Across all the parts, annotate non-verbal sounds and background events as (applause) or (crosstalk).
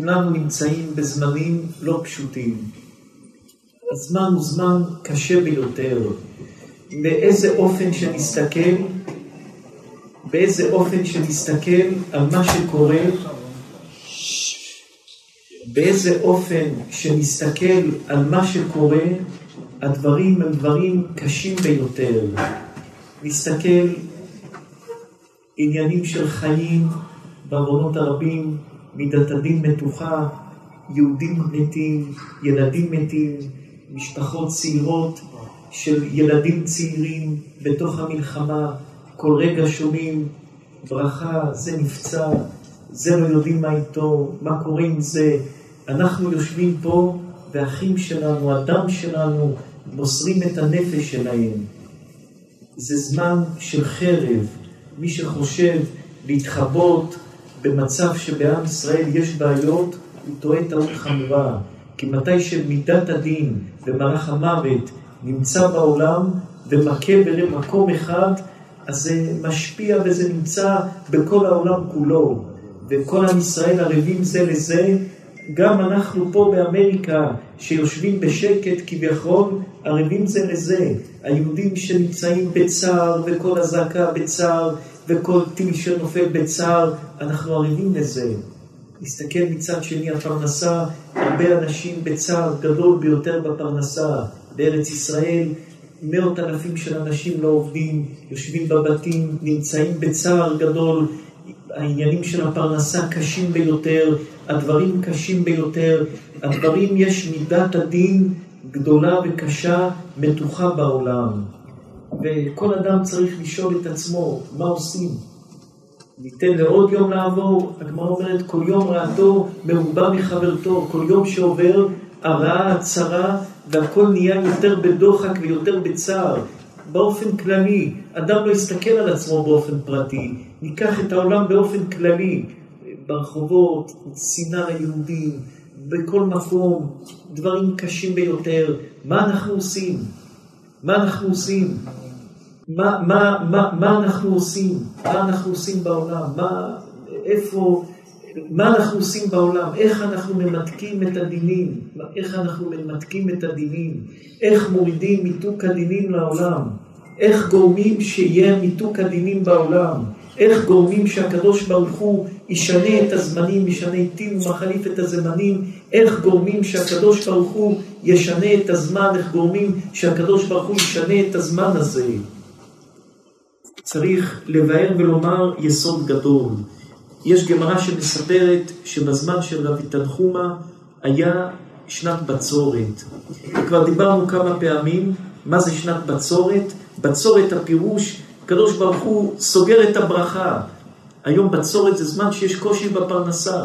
כולנו נמצאים בזמנים לא פשוטים. הזמן הוא זמן קשה ביותר. באיזה אופן שנסתכל, באיזה אופן שנסתכל על מה שקורה, באיזה אופן שנסתכל על מה שקורה, הדברים הם דברים קשים ביותר. נסתכל עניינים של חיים בעוונות הרבים, מידת מתוחה, יהודים מתים, ילדים מתים, משפחות צעירות של ילדים צעירים בתוך המלחמה, כל רגע שומעים ברכה, זה נפצע, זה לא יודעים מה איתו, מה קורה עם זה. אנחנו יושבים פה והאחים שלנו, הדם שלנו, מוסרים את הנפש שלהם. זה זמן של חרב. מי שחושב להתחבות במצב שבעם ישראל יש בעיות, הוא טועה טעות חמורה. כי מתי שמידת הדין ומלאך המוות נמצא בעולם ומכה במקום אחד, אז זה משפיע וזה נמצא בכל העולם כולו. וכל עם ישראל ערבים זה לזה, גם אנחנו פה באמריקה, שיושבים בשקט כביכול, ערבים זה לזה. היהודים שנמצאים בצער, וכל אזעקה בצער, וכל טיל שנופל בצער, אנחנו ערבים לזה. נסתכל מצד שני הפרנסה, הרבה אנשים בצער גדול ביותר בפרנסה. בארץ ישראל מאות אלפים של אנשים לא עובדים, יושבים בבתים, נמצאים בצער גדול, העניינים של הפרנסה קשים ביותר, הדברים קשים ביותר, הדברים יש מידת הדין גדולה וקשה, מתוחה בעולם. וכל אדם צריך לשאול את עצמו, מה עושים? ניתן לעוד יום לעבור, הגמרא אומרת, כל יום רעתו מרובה מחברתו, כל יום שעובר, הרעה, הצרה, והכל נהיה יותר בדוחק ויותר בצער. באופן כללי, אדם לא יסתכל על עצמו באופן פרטי, ניקח את העולם באופן כללי, ברחובות, שנאה ליהודים, בכל מקום, דברים קשים ביותר. מה אנחנו עושים? מה אנחנו עושים? מה, מה, מה, מה אנחנו עושים? מה אנחנו עושים בעולם? מה, איפה, מה אנחנו עושים בעולם? איך אנחנו ממתקים את הדינים? איך אנחנו ממתקים את הדינים? איך מורידים מיתוק הדינים לעולם? איך גורמים שיהיה מיתוק הדינים בעולם? איך גורמים שהקדוש ברוך הוא ישנה את הזמנים, ישנה טיל ומחליף את הזמנים, איך גורמים שהקדוש ברוך הוא ישנה את הזמן, איך גורמים שהקדוש ברוך הוא ישנה את הזמן הזה. צריך לבאר ולומר יסוד גדול. יש גמרא שמספרת שבזמן של רבי תנחומה היה שנת בצורת. וכבר דיברנו כמה פעמים מה זה שנת בצורת. בצורת הפירוש הקדוש ברוך הוא סוגר את הברכה. היום בצורת זה זמן שיש קושי בפרנסה.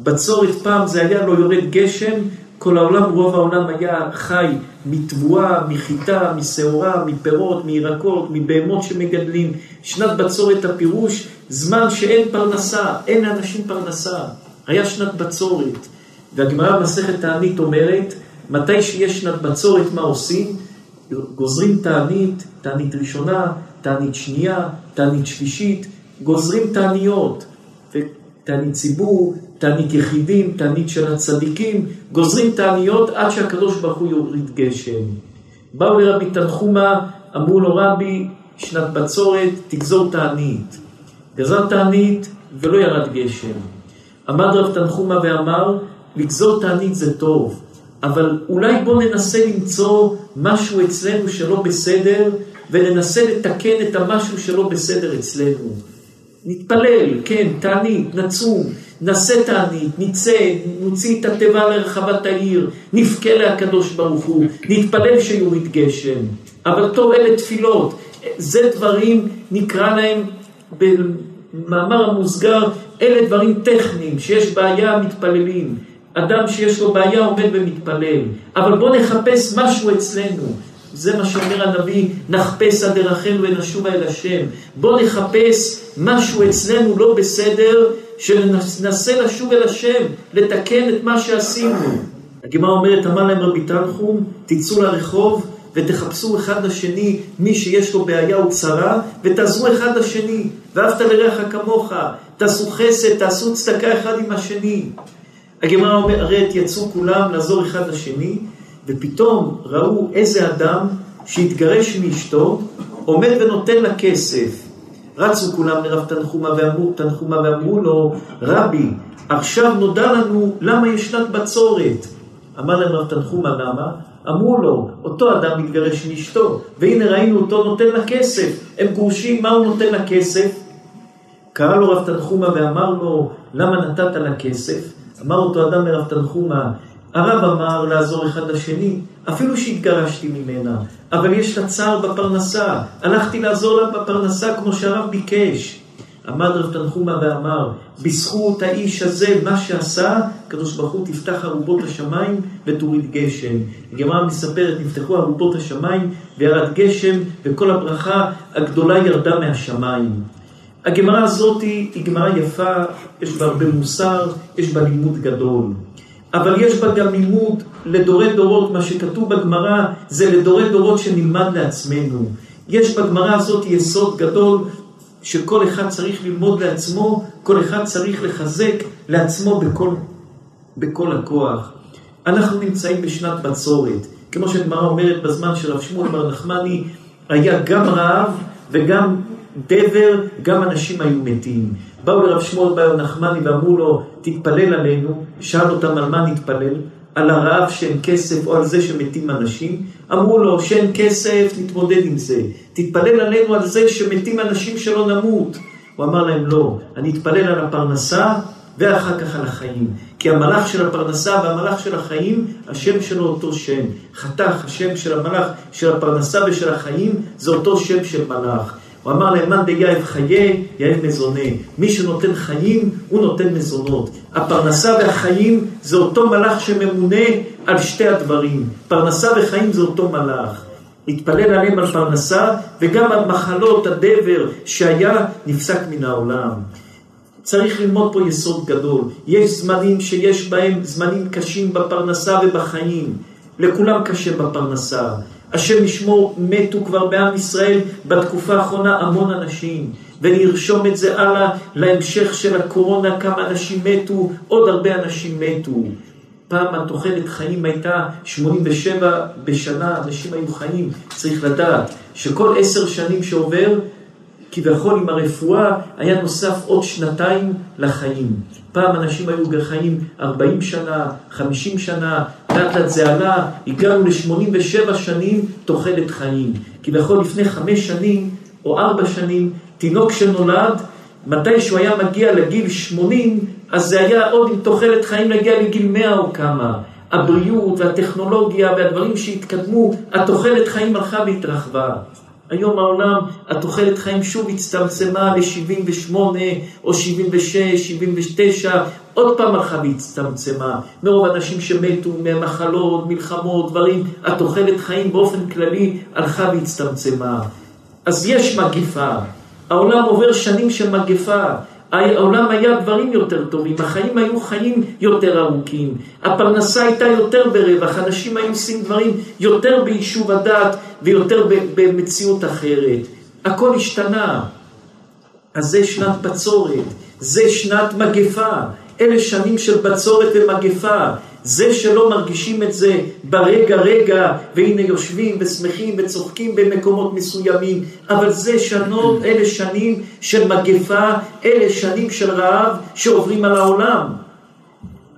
בצורת פעם זה היה לא יורד גשם, כל העולם, רוב העולם היה חי מתבואה, מחיטה, משעורה, מפירות, מירקות, מבהמות שמגדלים. שנת בצורת הפירוש, זמן שאין פרנסה, אין לאנשים פרנסה. היה שנת בצורת. והגמרא במסכת תענית אומרת, מתי שיש שנת בצורת, מה עושים? גוזרים תענית, תענית ראשונה, תענית שנייה, תענית שלישית, גוזרים תעניות, תענית ציבור, תענית יחידים, תענית של הצדיקים, גוזרים תעניות עד שהקדוש ברוך הוא יוריד גשם. באו לרבי תנחומה, אמרו לו רבי, שנת בצורת, תגזור תענית. גזר תענית ולא ירד גשם. עמד רב תנחומה ואמר, לגזור תענית זה טוב, אבל אולי בוא ננסה למצוא משהו אצלנו שלא בסדר, וננסה לתקן את המשהו שלא בסדר אצלנו. נתפלל, כן, תענית, נצום, נעשה תענית, נצא, נוציא את התיבה לרחבת העיר, נבכה להקדוש ברוך הוא, נתפלל שיוריד גשם. אבל טוב, אלה תפילות, זה דברים, נקרא להם במאמר המוסגר, אלה דברים טכניים, שיש בעיה, מתפללים. אדם שיש לו בעיה עומד ומתפלל. אבל בואו נחפש משהו אצלנו. זה מה שאומר הנביא, נחפש עד דרכינו ונשובה אל השם. בואו נחפש משהו אצלנו לא בסדר, שננסה לשוב אל השם, לתקן את מה שעשינו. הגמרא אומרת, אמר להם רבי תנחום, תצאו לרחוב ותחפשו אחד לשני מי שיש לו בעיה או צרה, ותעזרו אחד לשני. ואהבת לרעך כמוך, תעשו חסד, תעשו צדקה אחד עם השני. הגמרא אומרת, יצאו כולם לעזור אחד לשני, ופתאום ראו איזה אדם שהתגרש מאשתו, עומד ונותן לה כסף. רצו כולם לרב תנחומה ואמרו, תנחומה ואמרו לו, רבי, עכשיו נודע לנו למה יש שנת בצורת. אמר להם רב תנחומה, למה? אמרו לו, אותו אדם מתגרש מאשתו, והנה ראינו אותו נותן לה כסף. הם גרושים, מה הוא נותן לה כסף? קרא לו רב תנחומה ואמר לו, למה נתת לה כסף? אמר אותו אדם לרב תנחומה, הרב אמר לעזור אחד לשני, אפילו שהתגרשתי ממנה, אבל יש לה צער בפרנסה, הלכתי לעזור לה בפרנסה כמו שהרב ביקש. עמד רב תנחומה ואמר, בזכות האיש הזה, מה שעשה, הקדוש ברוך הוא תפתח ארובות השמיים ותוריד גשם. הגמרא מספרת, נפתחו ארובות השמיים וירד גשם, וכל הברכה הגדולה ירדה מהשמיים. הגמרא הזאת היא גמרא יפה, יש בה הרבה מוסר, יש בה לימוד גדול. אבל יש בה גם לימוד לדורי דורות, מה שכתוב בגמרא זה לדורי דורות שנלמד לעצמנו. יש בגמרא הזאת יסוד גדול שכל אחד צריך ללמוד לעצמו, כל אחד צריך לחזק לעצמו בכל, בכל הכוח. אנחנו נמצאים בשנת בצורת. כמו שהגמרא אומרת בזמן של רב שמואל בר נחמני, היה גם רעב וגם דבר, גם אנשים היו מתים. באו לרב שמואל בר נחמני ואמרו לו, תתפלל עלינו, שאל אותם על מה נתפלל, על הרעב שאין כסף או על זה שמתים אנשים, אמרו לו שאין כסף, נתמודד עם זה. תתפלל עלינו על זה שמתים אנשים שלא נמות. הוא אמר להם לא, אני אתפלל על הפרנסה ואחר כך על החיים. כי המלאך של הפרנסה והמלאך של החיים, השם שלו אותו שם. חתך, השם של המלאך של הפרנסה ושל החיים, זה אותו שם של מלאך. הוא אמר להם, מאן דייב חיי, יאב מזונה. מי שנותן חיים, הוא נותן מזונות. הפרנסה והחיים זה אותו מלאך שממונה על שתי הדברים. פרנסה וחיים זה אותו מלאך. התפלל עליהם על פרנסה, וגם על מחלות הדבר שהיה, נפסק מן העולם. צריך ללמוד פה יסוד גדול. יש זמנים שיש בהם זמנים קשים בפרנסה ובחיים. לכולם קשה בפרנסה. השם ישמור, מתו כבר בעם ישראל בתקופה האחרונה המון אנשים. ונרשום את זה הלאה להמשך של הקורונה, כמה אנשים מתו, עוד הרבה אנשים מתו. פעם התוחלת חיים הייתה 87 בשנה, אנשים היו חיים. צריך לדעת שכל עשר שנים שעובר, כביכול עם הרפואה, היה נוסף עוד שנתיים לחיים. פעם אנשים היו חיים 40 שנה, 50 שנה, לאט לאט זה עלה, הגענו ל-87 שנים תוחלת חיים. כביכול לפני חמש שנים או ארבע שנים, תינוק שנולד, מתי שהוא היה מגיע לגיל 80, אז זה היה עוד עם תוחלת חיים להגיע לגיל 100 או כמה. הבריאות והטכנולוגיה והדברים שהתקדמו, התוחלת חיים הלכה והתרחבה. היום העולם, התוחלת חיים שוב הצטמצמה ל-78 או 76, 79, עוד פעם הלכה והצטמצמה. מרוב אנשים שמתו ממחלות, מלחמות, דברים, התוחלת חיים באופן כללי הלכה והצטמצמה. אז יש מגיפה, העולם עובר שנים של מגפה, העולם היה דברים יותר טובים, החיים היו חיים יותר ארוכים, הפרנסה הייתה יותר ברווח, אנשים היו עושים דברים יותר ביישוב הדעת ויותר במציאות אחרת. הכל השתנה. אז זה שנת בצורת, זה שנת מגפה, אלה שנים של בצורת ומגפה. זה שלא מרגישים את זה ברגע רגע, והנה יושבים ושמחים וצוחקים במקומות מסוימים, אבל זה שנות, (clears throat) אלה שנים של מגפה, אלה שנים של רעב שעוברים על העולם.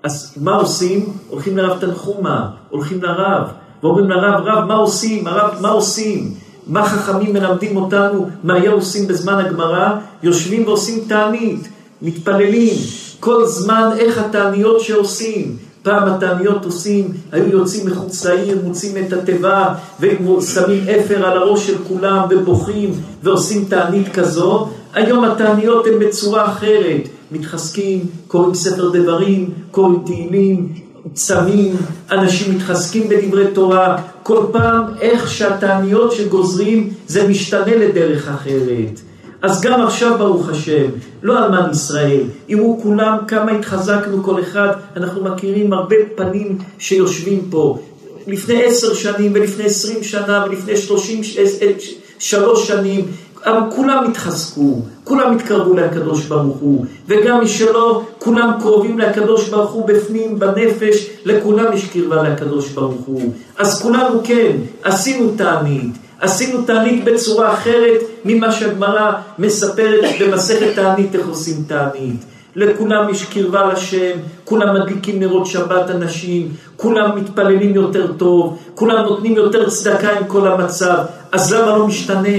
אז מה עושים? הולכים לרב תנחומה, הולכים לרב, ואומרים לרב, רב, מה עושים? הרב, מה עושים? מה חכמים מלמדים אותנו? מה היה עושים בזמן הגמרא? יושבים ועושים תענית, מתפללים. כל זמן איך התעניות שעושים. פעם התעניות עושים, היו יוצאים מחוץ לעיר, מוצאים את התיבה ושמים אפר על הראש של כולם ובוכים ועושים תענית כזו. היום התעניות הן בצורה אחרת, מתחזקים, קוראים ספר דברים, קוראים תהילים, צמים, אנשים מתחזקים בדברי תורה, כל פעם איך שהתעניות שגוזרים זה משתנה לדרך אחרת. אז גם עכשיו ברוך השם, לא אלמן ישראל, יראו כולם כמה התחזקנו כל אחד, אנחנו מכירים הרבה פנים שיושבים פה. לפני עשר שנים ולפני עשרים שנה ולפני שלושים שלוש שנים, כולם התחזקו, כולם התקרבו לקדוש ברוך הוא, וגם מי שלא, כולם קרובים לקדוש ברוך הוא בפנים, בנפש, לכולם יש קרבה לקדוש ברוך הוא. אז כולנו כן, עשינו תענית, עשינו תענית בצורה אחרת ממה שהגמרא מספרת במסכת תענית, איך עושים תענית. לכולם יש קרבה לשם, כולם מדליקים נרות שבת אנשים, כולם מתפללים יותר טוב, כולם נותנים יותר צדקה עם כל המצב, אז למה לא משתנה?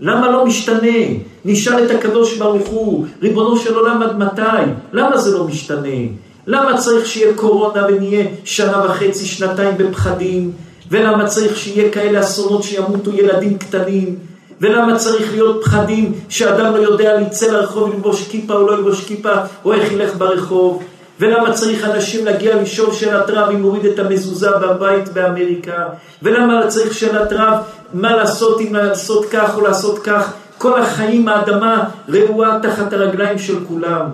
למה לא משתנה? נשאל את הקדוש ברוך הוא, ריבונו של עולם עד מתי? למה זה לא משתנה? למה צריך שיהיה קורונה ונהיה שנה וחצי, שנתיים בפחדים? ולמה צריך שיהיה כאלה אסונות שימותו ילדים קטנים? ולמה צריך להיות פחדים שאדם לא יודע לצא לרחוב ללבוש כיפה או לא ללבוש כיפה, או איך ילך ברחוב? ולמה צריך אנשים להגיע לשאול שאלת רב אם הוריד את המזוזה בבית באמריקה? ולמה צריך שאלת רב מה לעשות אם לעשות כך או לעשות כך? כל החיים האדמה רעועה תחת הרגליים של כולם.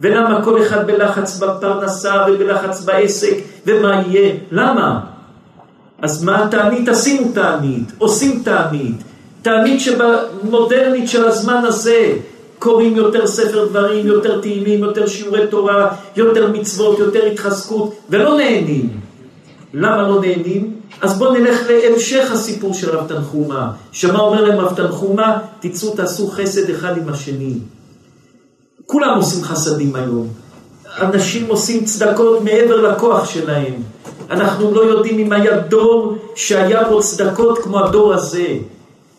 ולמה כל אחד בלחץ בפרנסה ובלחץ בעסק, ומה יהיה? למה? אז מה התענית? עשינו תענית, עושים תענית. תענית שבמודרנית של הזמן הזה קוראים יותר ספר דברים, יותר תהילים, יותר שיעורי תורה, יותר מצוות, יותר התחזקות, ולא נהנים. למה לא נהנים? אז בואו נלך להמשך הסיפור של רב תנחומה. שמה אומר להם רב תנחומה? תצאו תעשו חסד אחד עם השני. כולם עושים חסדים היום. אנשים עושים צדקות מעבר לכוח שלהם. אנחנו לא יודעים אם היה דור שהיה בו צדקות כמו הדור הזה.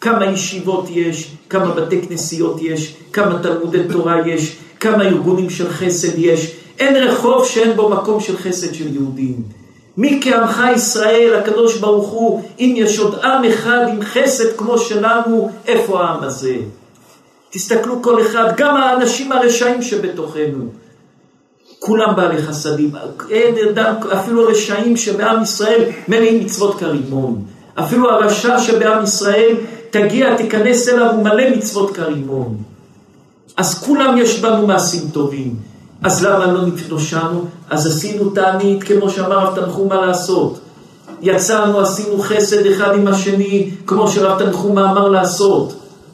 כמה ישיבות יש, כמה בתי כנסיות יש, כמה תלמודי תורה יש, כמה ארגונים של חסד יש. אין רחוב שאין בו מקום של חסד של יהודים. מי כעמך ישראל, הקדוש ברוך הוא, אם יש עוד עם אחד עם חסד כמו שלנו, איפה העם הזה? תסתכלו כל אחד, גם האנשים הרשעים שבתוכנו. כולם בעלי חסדים, אין אדם, אפילו רשעים שבעם ישראל מלאים מצוות כרימון. אפילו הרשע שבעם ישראל, תגיע, תיכנס אליו, הוא מלא מצוות כרימון. אז כולם יש בנו מעשים טובים. אז למה לא נפלושנו? אז עשינו תענית, כמו שאמר רב תנחומה לעשות. יצאנו, עשינו חסד אחד עם השני, כמו שרב תנחומה אמר לעשות.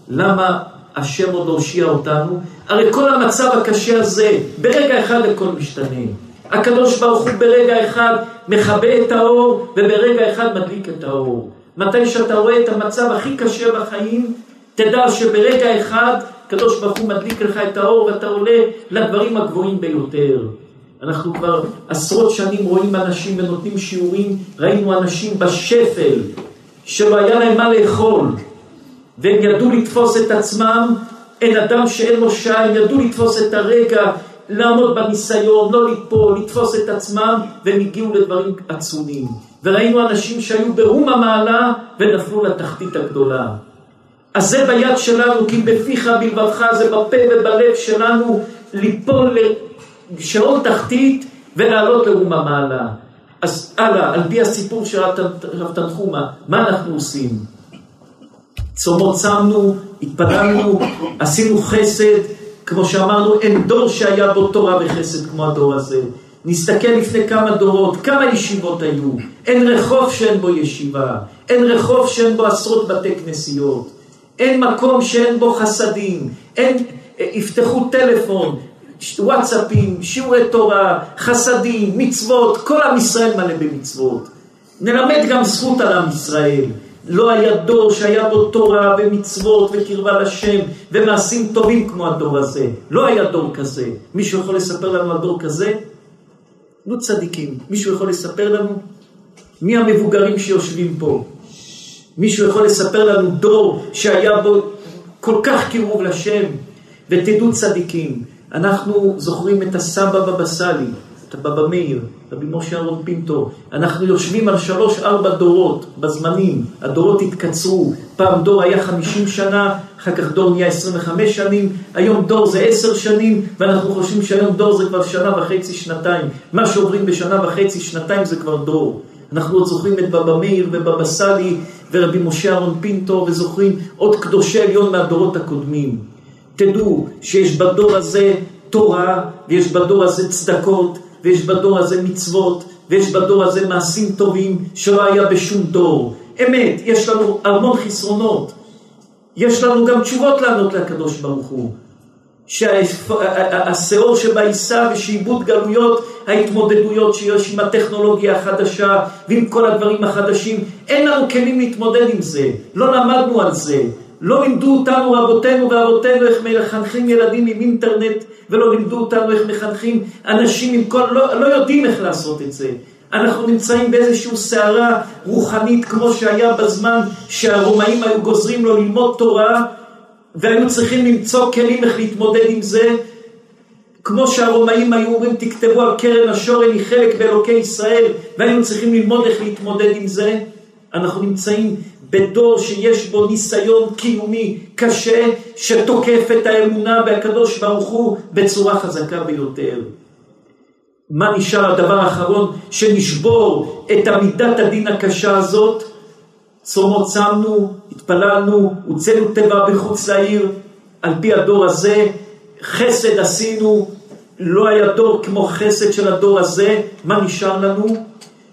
למה השם עוד הושיע אותנו? הרי כל המצב הקשה הזה, ברגע אחד הכל משתנה. הקדוש ברוך הוא ברגע אחד מכבה את האור, וברגע אחד מדליק את האור. מתי שאתה רואה את המצב הכי קשה בחיים, תדע שברגע אחד הקדוש ברוך הוא מדליק לך את האור ואתה עולה לדברים הגבוהים ביותר. אנחנו כבר עשרות שנים רואים אנשים ונותנים שיעורים, ראינו אנשים בשפל, שלא היה להם מה לאכול, והם ידעו לתפוס את עצמם, אין אדם שאין לו שעה, הם ידעו לתפוס את הרגע, לעמוד בניסיון, לא ליפול, לתפוס את עצמם, והם הגיעו לדברים עצומים. וראינו אנשים שהיו ברום המעלה ונפלו לתחתית הגדולה. אז זה ביד שלנו, כי בפיך בלבבך, זה בפה ובלב שלנו, ליפול לשעון תחתית ולעלות לאום המעלה. אז הלאה, על פי הסיפור של רב תנחומה, מה אנחנו עושים? צומות צמנו, התפללנו, עשינו חסד, כמו שאמרנו, אין דור שהיה בו תורה וחסד כמו הדור הזה. נסתכל לפני כמה דורות, כמה ישיבות היו. אין רחוב שאין בו ישיבה, אין רחוב שאין בו עשרות בתי כנסיות. אין מקום שאין בו חסדים, אין, יפתחו טלפון, וואטסאפים, שיעורי תורה, חסדים, מצוות, כל עם ישראל מלא במצוות. נלמד גם זכות על עם ישראל. לא היה דור שהיה בו תורה ומצוות וקרבה לשם ומעשים טובים כמו הדור הזה. לא היה דור כזה. מישהו יכול לספר לנו על דור כזה? נו צדיקים. מישהו יכול לספר לנו? מי המבוגרים שיושבים פה? מישהו יכול לספר לנו דור שהיה בו כל כך קירוב לשם? ותדעו צדיקים, אנחנו זוכרים את הסבא בבא סאלי, את הבבא מאיר, רבי משה אהרון פינטו. אנחנו יושבים על שלוש-ארבע דורות בזמנים, הדורות התקצרו. פעם דור היה חמישים שנה, אחר כך דור נהיה עשרים וחמש שנים, היום דור זה עשר שנים, ואנחנו חושבים שהיום דור זה כבר שנה וחצי, שנתיים. מה שעוברים בשנה וחצי, שנתיים זה כבר דור. אנחנו עוד זוכרים את בבא מאיר ובבא סאלי ורבי משה אהרון פינטו, וזוכרים עוד קדושי עליון מהדורות הקודמים. תדעו שיש בדור הזה תורה, ויש בדור הזה צדקות, ויש בדור הזה מצוות, ויש בדור הזה מעשים טובים שלא היה בשום דור. אמת, יש לנו המון חסרונות. יש לנו גם תשובות לענות לקדוש ברוך הוא. שהשאור שבעיסה ושעיבוד גלויות, ההתמודדויות שיש עם הטכנולוגיה החדשה ועם כל הדברים החדשים, אין לנו כלים להתמודד עם זה, לא למדנו על זה, לא לימדו אותנו רבותינו ואבותינו איך מחנכים ילדים עם אינטרנט ולא לימדו אותנו איך מחנכים אנשים עם כל, לא, לא יודעים איך לעשות את זה. אנחנו נמצאים באיזושהי סערה רוחנית כמו שהיה בזמן שהרומאים היו גוזרים לו ללמוד תורה והיו צריכים למצוא כלים איך להתמודד עם זה כמו שהרומאים היו אומרים תכתבו על קרן השורן היא חלק באלוקי ישראל והיינו צריכים ללמוד איך להתמודד עם זה אנחנו נמצאים בדור שיש בו ניסיון קיומי קשה שתוקף את האמונה בהקדוש ברוך הוא בצורה חזקה ביותר. מה נשאר הדבר האחרון? שנשבור את עמידת הדין הקשה הזאת. צומות צמנו, התפללנו, הוצאנו טבע בחוץ לעיר, על פי הדור הזה, חסד עשינו, לא היה דור כמו חסד של הדור הזה, מה נשאר לנו?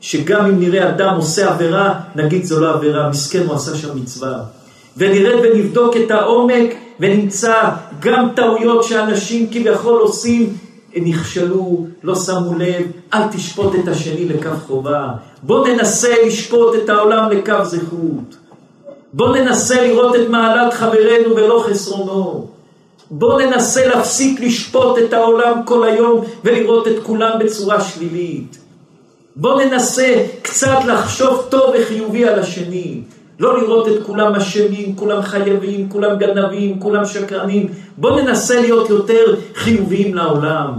שגם אם נראה אדם עושה עבירה, נגיד זו לא עבירה, מסכן הוא עשה שם מצווה. ונרד ונבדוק את העומק ונמצא גם טעויות שאנשים כביכול עושים, נכשלו, לא שמו לב, אל תשפוט את השני לקו חובה. בוא ננסה לשפוט את העולם לקו זכות. בוא ננסה לראות את מעלת חברנו ולא חסרונו. בוא ננסה להפסיק לשפוט את העולם כל היום ולראות את כולם בצורה שלילית. בוא ננסה קצת לחשוב טוב וחיובי על השני. לא לראות את כולם אשמים, כולם חייבים, כולם גנבים, כולם שקרנים. בוא ננסה להיות יותר חיוביים לעולם.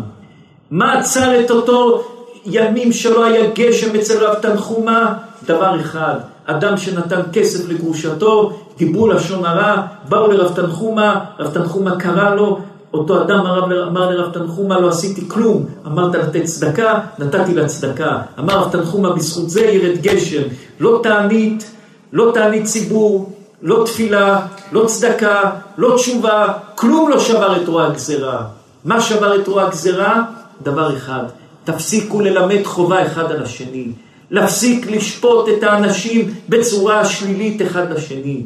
מה עצר את אותו ימים שלא היה גשם אצל רב תנחומה? דבר אחד, אדם שנתן כסף לגרושתו, דיברו לשון הרע, באו לרב תנחומה, רב תנחומה קרא לו, אותו אדם אמר, לרב תנחומה, לא עשיתי כלום, אמרת לתת צדקה, נתתי לה צדקה. אמר רב תנחומה, בזכות זה ירד גשם. לא תענית, לא תענית ציבור, לא תפילה, לא צדקה, לא תשובה, כלום לא שבר את רוע הגזרה. מה שבר את רוע הגזרה? דבר אחד, תפסיקו ללמד חובה אחד על השני. להפסיק לשפוט את האנשים בצורה שלילית אחד לשני.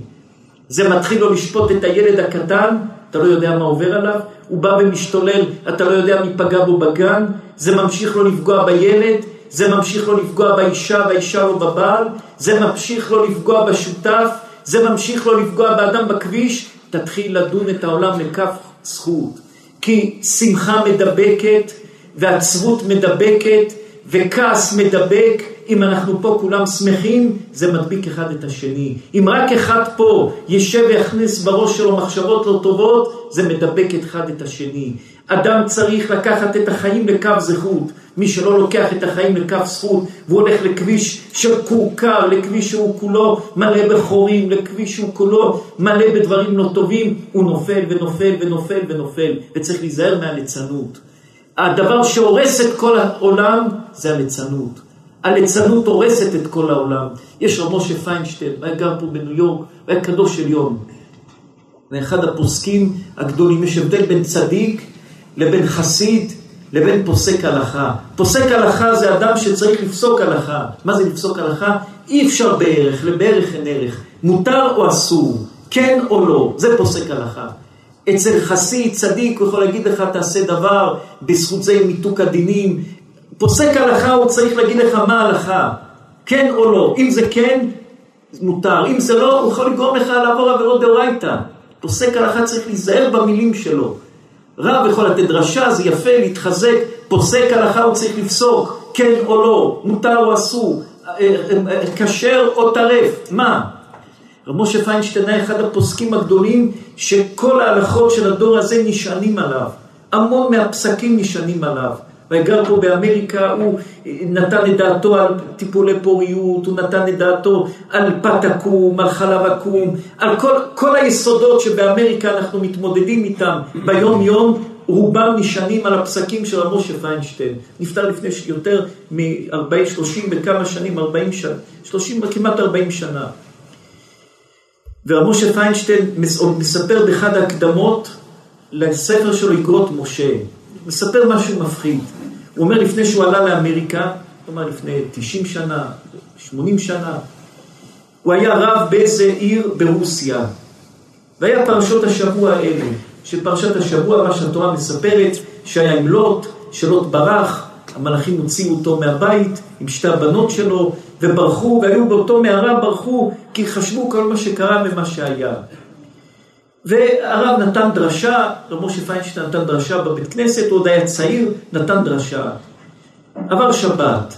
זה מתחיל לו לשפוט את הילד הקטן, אתה לא יודע מה עובר עליו, הוא בא ומשתולל, אתה לא יודע מי פגע בו בגן, זה ממשיך לו לפגוע בילד, זה ממשיך לו לפגוע באישה והאישה לא בבעל, זה ממשיך לו לפגוע בשותף, זה ממשיך לו לפגוע באדם בכביש, תתחיל לדון את העולם לכף זכות. כי שמחה מדבקת, ועצבות מדבקת, וכעס מדבק, אם אנחנו פה כולם שמחים, זה מדביק אחד את השני. אם רק אחד פה יישב ויכניס בראש שלו מחשבות לא טובות, זה מדבק אחד את השני. אדם צריך לקחת את החיים לקו זכות. מי שלא לוקח את החיים לקו זכות, והוא הולך לכביש של כורכר, לכביש שהוא כולו מלא בחורים, לכביש שהוא כולו מלא בדברים לא טובים, הוא נופל ונופל ונופל ונופל, וצריך להיזהר מהליצנות. הדבר שהורס את כל העולם זה הליצנות. הליצנות הורסת את כל העולם. יש רב משה פיינשטיין, הוא היה גר פה בניו יורק, הוא היה קדוש עליון. ואחד הפוסקים הגדולים, יש הבדל בין צדיק לבין חסיד לבין פוסק הלכה. פוסק הלכה זה אדם שצריך לפסוק הלכה. מה זה לפסוק הלכה? אי אפשר בערך, לבערך אין ערך. מותר או אסור, כן או לא, זה פוסק הלכה. אצל חסיד, צדיק, הוא יכול להגיד לך, תעשה דבר, בזכות זה עם מיתוק הדינים, פוסק הלכה הוא צריך להגיד לך מה ההלכה, כן או לא. אם זה כן, מותר. אם זה לא, הוא יכול לגרום לך לעבור עבירות דאורייתא. פוסק הלכה צריך להיזהר במילים שלו. רב יכול לתת דרשה, זה יפה, להתחזק. פוסק הלכה הוא צריך לפסוק, כן או לא, מותר או אסור, אה, אה, כשר או טרף. מה? רב משה פיינשטיין היה אחד הפוסקים הגדולים שכל ההלכות של הדור הזה נשענים עליו. המון מהפסקים נשענים עליו. וגר פה באמריקה, הוא נתן את דעתו על טיפולי פוריות, הוא נתן את דעתו על פת עקום, על חלב עקום, על כל, כל היסודות שבאמריקה אנחנו מתמודדים איתם ביום יום, רובם נשענים על הפסקים של רב משה פיינשטיין. נפטר לפני יותר מ-40, 30 וכמה שנים, 40 שנה, 30, כמעט 40 שנה. ורב משה פיינשטיין מספר באחד ההקדמות לספר שלו אגרות משה. מספר משהו מפחיד. הוא אומר לפני שהוא עלה לאמריקה, כלומר לפני 90 שנה, 80 שנה, הוא היה רב באיזה עיר ברוסיה. והיה פרשות השבוע האלה, שפרשת השבוע, מה שהתורה מספרת, שהיה עם לוט, שלוט ברח, המלאכים הוציאו אותו מהבית עם שתי הבנות שלו, וברחו, והיו באותו מערה, ברחו, כי חשבו כל מה שקרה ממה שהיה. והרב נתן דרשה, רב משה פיינשטיין נתן דרשה בבית כנסת, הוא עוד היה צעיר, נתן דרשה. עבר שבת.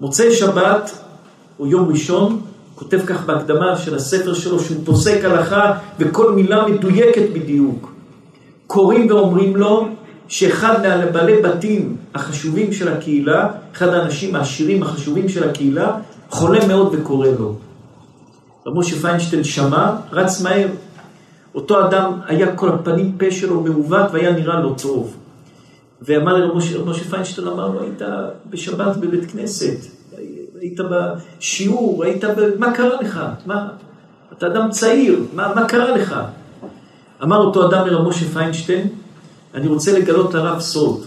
מוצאי שבת, או יום ראשון, כותב כך בהקדמה של הספר שלו, שהוא פוסק הלכה וכל מילה מדויקת בדיוק. קוראים ואומרים לו שאחד מהבעלי בתים החשובים של הקהילה, אחד האנשים העשירים החשובים של הקהילה, חולה מאוד וקורא לו. רב משה פיינשטיין שמע, רץ מהר. אותו אדם היה כל הפנים פה שלו מעוות והיה נראה לו טוב. ואמר לרב משה, משה פיינשטיין, אמר לו, היית בשבת בבית כנסת, היית בשיעור, היית ב... מה קרה לך? מה? אתה אדם צעיר, מה, מה קרה לך? אמר אותו אדם לרב משה פיינשטיין, אני רוצה לגלות לרב סוד,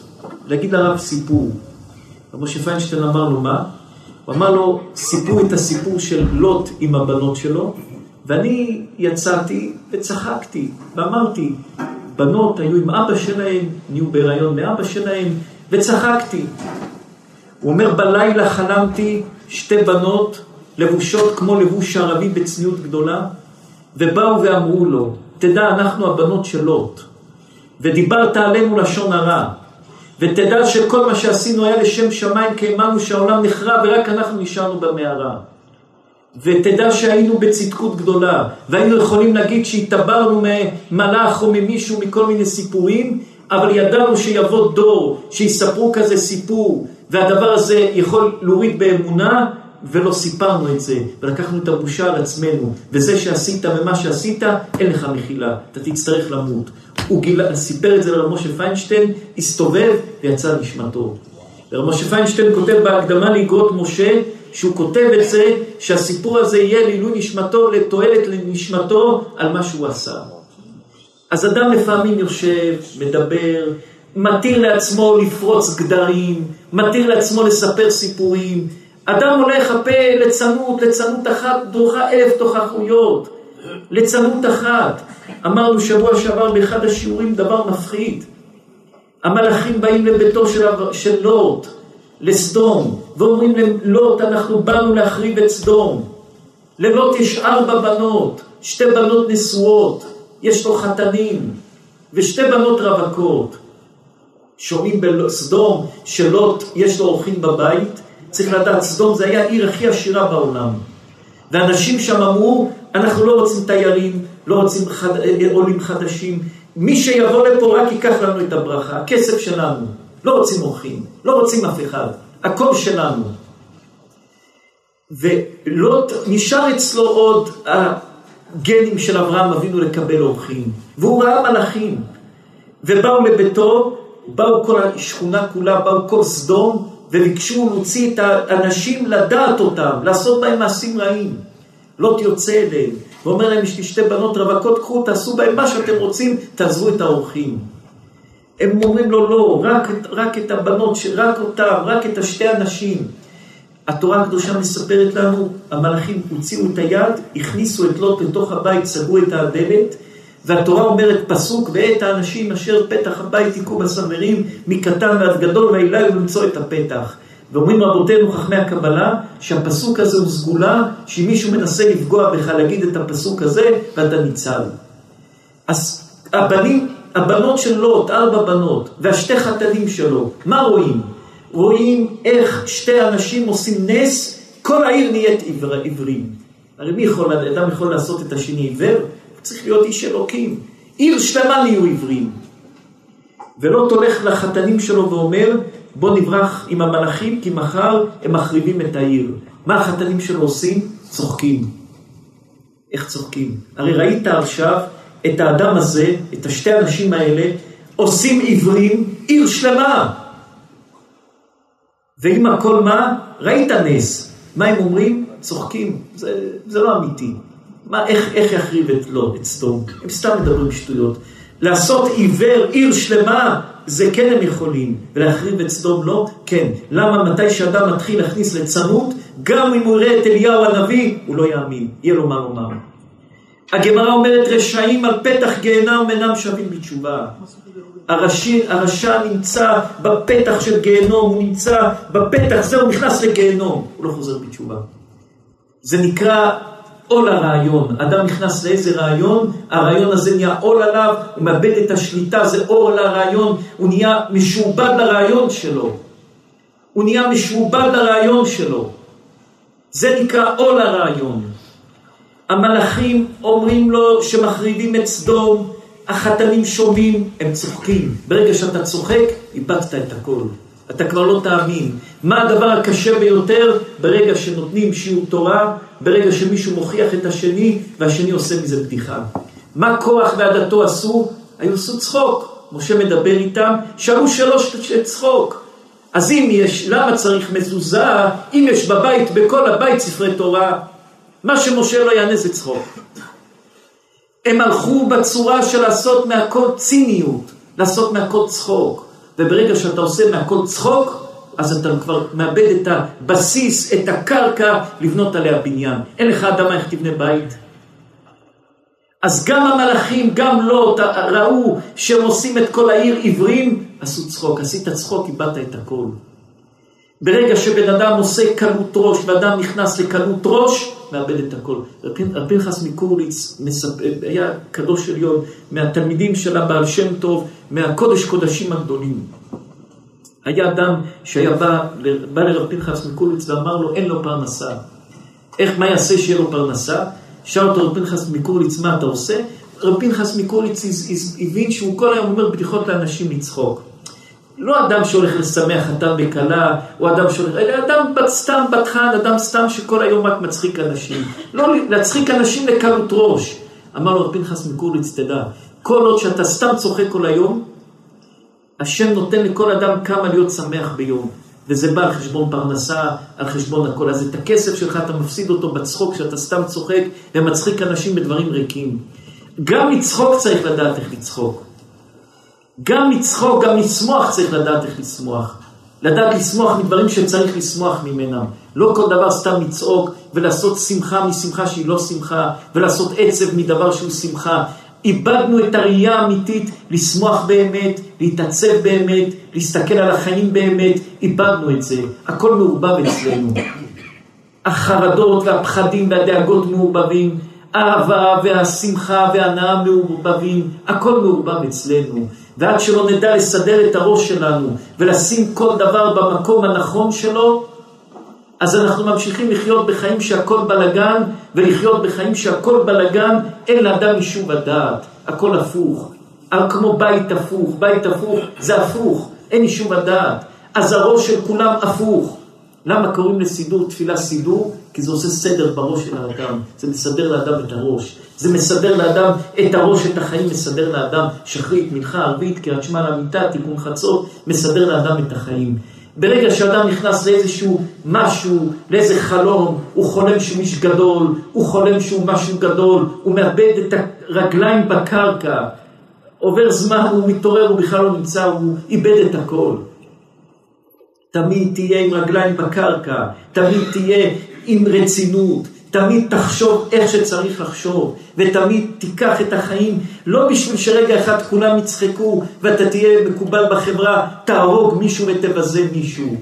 להגיד לרב סיפור. רב משה פיינשטיין אמר לו מה? הוא אמר לו, סיפרו את הסיפור של לוט עם הבנות שלו, ואני יצאתי וצחקתי, ואמרתי, בנות היו עם אבא שלהם, נהיו בהיריון מאבא שלהם, וצחקתי. הוא אומר, בלילה חלמתי שתי בנות לבושות כמו לבוש ערבי בצניעות גדולה, ובאו ואמרו לו, תדע, אנחנו הבנות של לוט, ודיברת עלינו לשון הרע, ותדע שכל מה שעשינו היה לשם שמיים, כי האמנו שהעולם נחרב ורק אנחנו נשארנו במערה. ותדע שהיינו בצדקות גדולה, והיינו יכולים להגיד שהתעברנו ממלאך או ממישהו מכל מיני סיפורים, אבל ידענו שיבוא דור שיספרו כזה סיפור, והדבר הזה יכול להוריד באמונה, ולא סיפרנו את זה, ולקחנו את הבושה על עצמנו, וזה שעשית ומה שעשית, אין לך מחילה, אתה תצטרך למות. הוא גילה, סיפר את זה לרב משה פיינשטיין, הסתובב ויצא נשמתו. ורב משה פיינשטיין כותב בהקדמה לאגרות משה, שהוא כותב את זה, שהסיפור הזה יהיה לעילוי נשמתו, לתועלת לנשמתו על מה שהוא עשה. אז אדם לפעמים יושב, מדבר, מתיר לעצמו לפרוץ גדרים, מתיר לעצמו לספר סיפורים. אדם הולך הפה לצנות, לצנות אחת, דרוכה אלף תוכחויות. לצנות אחת. אמרנו שבוע שעבר באחד השיעורים דבר מפחיד. המלאכים באים לביתו של, של לוט, לסדום, ואומרים ללוט, אנחנו באנו להחריב את סדום. ללוט יש ארבע בנות, שתי בנות נשואות, יש לו חתנים, ושתי בנות רווקות. שומעים בסדום שלוט יש לו אורחים בבית, צריך לדעת, סדום זה היה העיר הכי עשירה בעולם. ואנשים שם אמרו, אנחנו לא רוצים תיירים, לא רוצים חד... עולים חדשים, מי שיבוא לפה רק ייקח לנו את הברכה, הכסף שלנו, לא רוצים אורחים, לא רוצים אף אחד, הכל שלנו. ולוט, נשאר אצלו עוד הגנים של אברהם אבינו לקבל אורחים, והוא ראה מלאכים, ובאו לביתו, באו כל השכונה כולה, באו כל סדום, וביקשו להוציא את האנשים, לדעת אותם, לעשות בהם מעשים רעים. לוט יוצא אליהם, ואומר להם, יש לי שתי בנות רווקות, קחו, תעשו בהם מה שאתם רוצים, תעזבו את האורחים. הם אומרים לו, לא, רק, רק את הבנות, רק אותם, רק את השתי אנשים. התורה הקדושה מספרת לנו, המלאכים הוציאו את היד, הכניסו את לוט לתוך הבית, סגרו את הדלת, והתורה אומרת פסוק, ואת האנשים אשר פתח הבית היכו בסמרים, מקטן ועד גדול, ואליו למצוא את הפתח. ואומרים רבותינו חכמי הקבלה, שהפסוק הזה הוא סגולה, שאם מישהו מנסה לפגוע בך להגיד את הפסוק הזה, ואתה ניצל. אז הבנים, הבנות של לוט, ארבע בנות, והשתי חתנים שלו, מה רואים? רואים איך שתי אנשים עושים נס, כל העיר נהיית עיוורים. הרי מי יכול, אדם יכול לעשות את השני עיוור? צריך להיות איש אלוקים. עיר שלמה נהיו עיוורים. ולוט הולך לחתנים שלו ואומר, בוא נברח עם המלאכים, כי מחר הם מחריבים את העיר. מה החתנים שלו עושים? צוחקים. איך צוחקים? הרי ראית עכשיו את האדם הזה, את השתי האנשים האלה, עושים עיוורים עיר שלמה. ועם הכל מה? ראית נס. מה הם אומרים? צוחקים. זה, זה לא אמיתי. מה, איך, איך יחריב את לא, את סדום? הם סתם מדברים שטויות. לעשות עיוור עיר שלמה, זה כן הם יכולים, ולהחריב את סדום לא? כן. למה מתי שאדם מתחיל להכניס לצנות, גם אם הוא יראה את אליהו הנביא, הוא לא יאמין, יהיה לו מה לומר. הגמרא אומרת רשעים על פתח גיהנם אינם שווים בתשובה. הרשע נמצא בפתח של גיהנום, הוא נמצא בפתח, זהו, נכנס לגיהנום, הוא לא חוזר בתשובה. זה נקרא עול הרעיון. אדם נכנס לאיזה רעיון, הרעיון הזה נהיה עול עליו, הוא מאבד את השליטה, זה עול הרעיון, הוא נהיה משועבד לרעיון שלו. הוא נהיה משועבד לרעיון שלו. זה נקרא עול הרעיון. המלאכים אומרים לו שמחריבים את סדום, החתנים שומעים, הם צוחקים. ברגע שאתה צוחק, איבדת את הכל. אתה כבר לא תאמין. מה הדבר הקשה ביותר? ברגע שנותנים שיעור תורה, ברגע שמישהו מוכיח את השני, והשני עושה מזה בדיחה. מה כוח ועדתו עשו? היו עשו צחוק. משה מדבר איתם, שאלו שלוש צחוק. אז אם יש, למה צריך מזוזה, אם יש בבית, בכל הבית ספרי תורה? מה שמשה לא יענה זה צחוק. הם הלכו בצורה של לעשות מהכל ציניות, לעשות מהכל צחוק. וברגע שאתה עושה מהכל צחוק, אז אתה כבר מאבד את הבסיס, את הקרקע, לבנות עליה בניין. אין לך אדמה איך תבנה בית. אז גם המלאכים, גם לא, ראו שהם עושים את כל העיר עיוורים, עשו צחוק. עשית צחוק, איבדת את הכל. ברגע שבן אדם עושה קלות ראש, ואדם נכנס לקלות ראש, מאבד את הכל. רב פנחס מקורליץ היה קדוש עליון, מהתלמידים של הבעל שם טוב, מהקודש קודשים הגדולים. היה אדם שהיה בא, בא לרב פנחס מקורליץ ואמר לו, אין לו פרנסה. איך, מה יעשה שיהיה לו פרנסה? שאל אותו רב פנחס מקורליץ, מה אתה עושה? רב פנחס מקורליץ הבין שהוא כל היום אומר בדיחות לאנשים לצחוק. לא אדם שהולך לשמח חתן בכלה, או אדם שהולך, אלא אדם סתם בטחן, אדם סתם שכל היום רק מצחיק אנשים. לא להצחיק אנשים לקלות ראש. אמר לו פנחס מקורליץ, תדע, כל עוד שאתה סתם צוחק כל היום, השם נותן לכל אדם כמה להיות שמח ביום. וזה בא על חשבון פרנסה, על חשבון הכל. אז את הכסף שלך אתה מפסיד אותו בצחוק, שאתה סתם צוחק ומצחיק אנשים בדברים ריקים. גם לצחוק צריך לדעת איך לצחוק. גם לצחוק, גם לשמוח צריך לדעת איך לשמוח. לדעת לשמוח מדברים שצריך לשמוח ממנם. לא כל דבר סתם לצעוק ולעשות שמחה משמחה שהיא לא שמחה, ולעשות עצב מדבר שהוא שמחה. איבדנו את הראייה האמיתית לשמוח באמת, להתעצב באמת, להסתכל על החיים באמת, איבדנו את זה. הכל מעורבב אצלנו. החרדות והפחדים והדאגות מעורבבים, האהבה והשמחה והנאה מעורבבים, הכל מעורבב אצלנו. ועד שלא נדע לסדר את הראש שלנו ולשים כל דבר במקום הנכון שלו, אז אנחנו ממשיכים לחיות בחיים שהכל בלגן, ולחיות בחיים שהכל בלגן, אין לאדם יישוב הדעת, הכל הפוך. כמו בית הפוך, בית הפוך זה הפוך, אין יישוב הדעת. אז הראש של כולם הפוך. למה קוראים לסידור תפילה סידור? כי זה עושה סדר בראש של האדם, זה מסדר לאדם את הראש. זה מסדר לאדם את הראש, את החיים, מסדר לאדם שחרית, מנחה, ערבית, קריאת שמע למיטה, תיקון חצות, מסדר לאדם את החיים. ברגע שאדם נכנס לאיזשהו משהו, לאיזה חלום, הוא חולם שהוא איש גדול, הוא חולם שהוא משהו גדול, הוא מאבד את הרגליים בקרקע, עובר זמן, הוא מתעורר, הוא בכלל לא נמצא, הוא איבד את הכל. תמיד תהיה עם רגליים בקרקע, תמיד תהיה עם רצינות, תמיד תחשוב איך שצריך לחשוב, ותמיד תיקח את החיים, לא בשביל שרגע אחד כולם יצחקו ואתה תהיה מקובל בחברה, תהרוג מישהו ותבזה מישהו.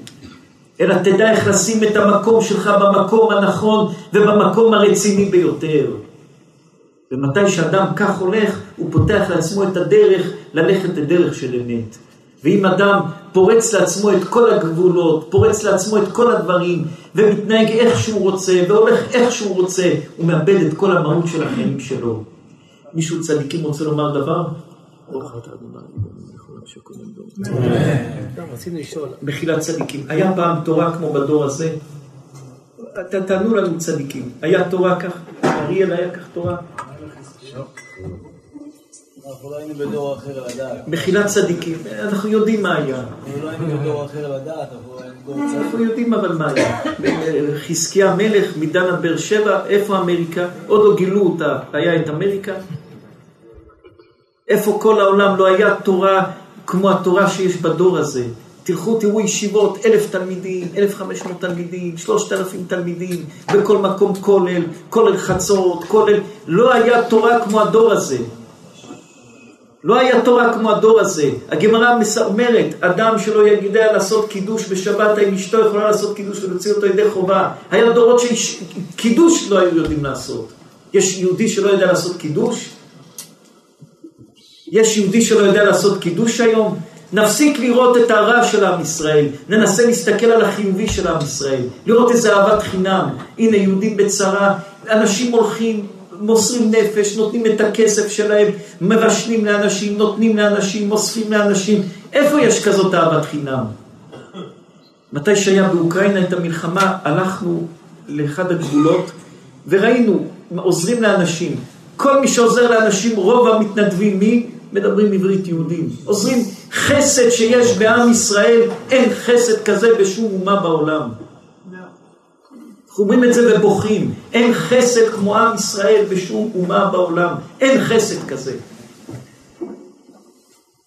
אלא תדע איך לשים את המקום שלך במקום הנכון ובמקום הרציני ביותר. ומתי שאדם כך הולך, הוא פותח לעצמו את הדרך ללכת לדרך של אמת. ואם אדם פורץ לעצמו את כל הגבולות, פורץ לעצמו את כל הדברים, ומתנהג איך שהוא רוצה, והולך איך שהוא רוצה, הוא מאבד את כל המהות של החיים שלו. מישהו צדיקים רוצה לומר דבר? מחילת צדיקים. היה פעם תורה כמו בדור הזה? תענו לנו צדיקים. היה תורה כך? אריאל היה כך תורה? אנחנו לא היינו בדור אחר לדעת. מחילת צדיקים, אנחנו יודעים מה היה. אנחנו לא היינו בדור אחר לדעת, אנחנו יודעים אבל מה היה. חזקיה המלך מדן עד באר שבע, איפה אמריקה? עוד לא גילו אותה, היה את אמריקה? איפה כל העולם לא היה תורה כמו התורה שיש בדור הזה? תלכו תראו ישיבות, אלף תלמידים, אלף חמש מאות תלמידים, שלושת אלפים תלמידים, בכל מקום כולל, כולל חצות, כולל... לא היה תורה כמו הדור הזה. לא היה תורה כמו הדור הזה. הגמרא אומרת, אדם שלא יודע לעשות קידוש בשבת, האם אשתו יכולה לעשות קידוש ולהוציא אותו ידי חובה. היה דורות שקידוש לא היו יודעים לעשות. יש יהודי שלא יודע לעשות קידוש? יש יהודי שלא יודע לעשות קידוש היום? נפסיק לראות את הרע של עם ישראל, ננסה להסתכל על החיובי של עם ישראל, לראות איזה אהבת חינם. הנה יהודים בצרה, אנשים הולכים, מוסרים נפש, נותנים את הכסף שלהם, מבשלים לאנשים, נותנים לאנשים, אוספים לאנשים. איפה יש כזאת אהבת חינם? מתי שהיה באוקראינה את המלחמה, הלכנו לאחד הגבולות וראינו, עוזרים לאנשים. כל מי שעוזר לאנשים, רוב המתנדבים, מי? מדברים עברית יהודים. עוזרים חסד שיש בעם ישראל, אין חסד כזה בשום אומה בעולם. אומרים את זה ובוכים. אין חסד כמו עם ישראל בשום אומה בעולם. אין חסד כזה.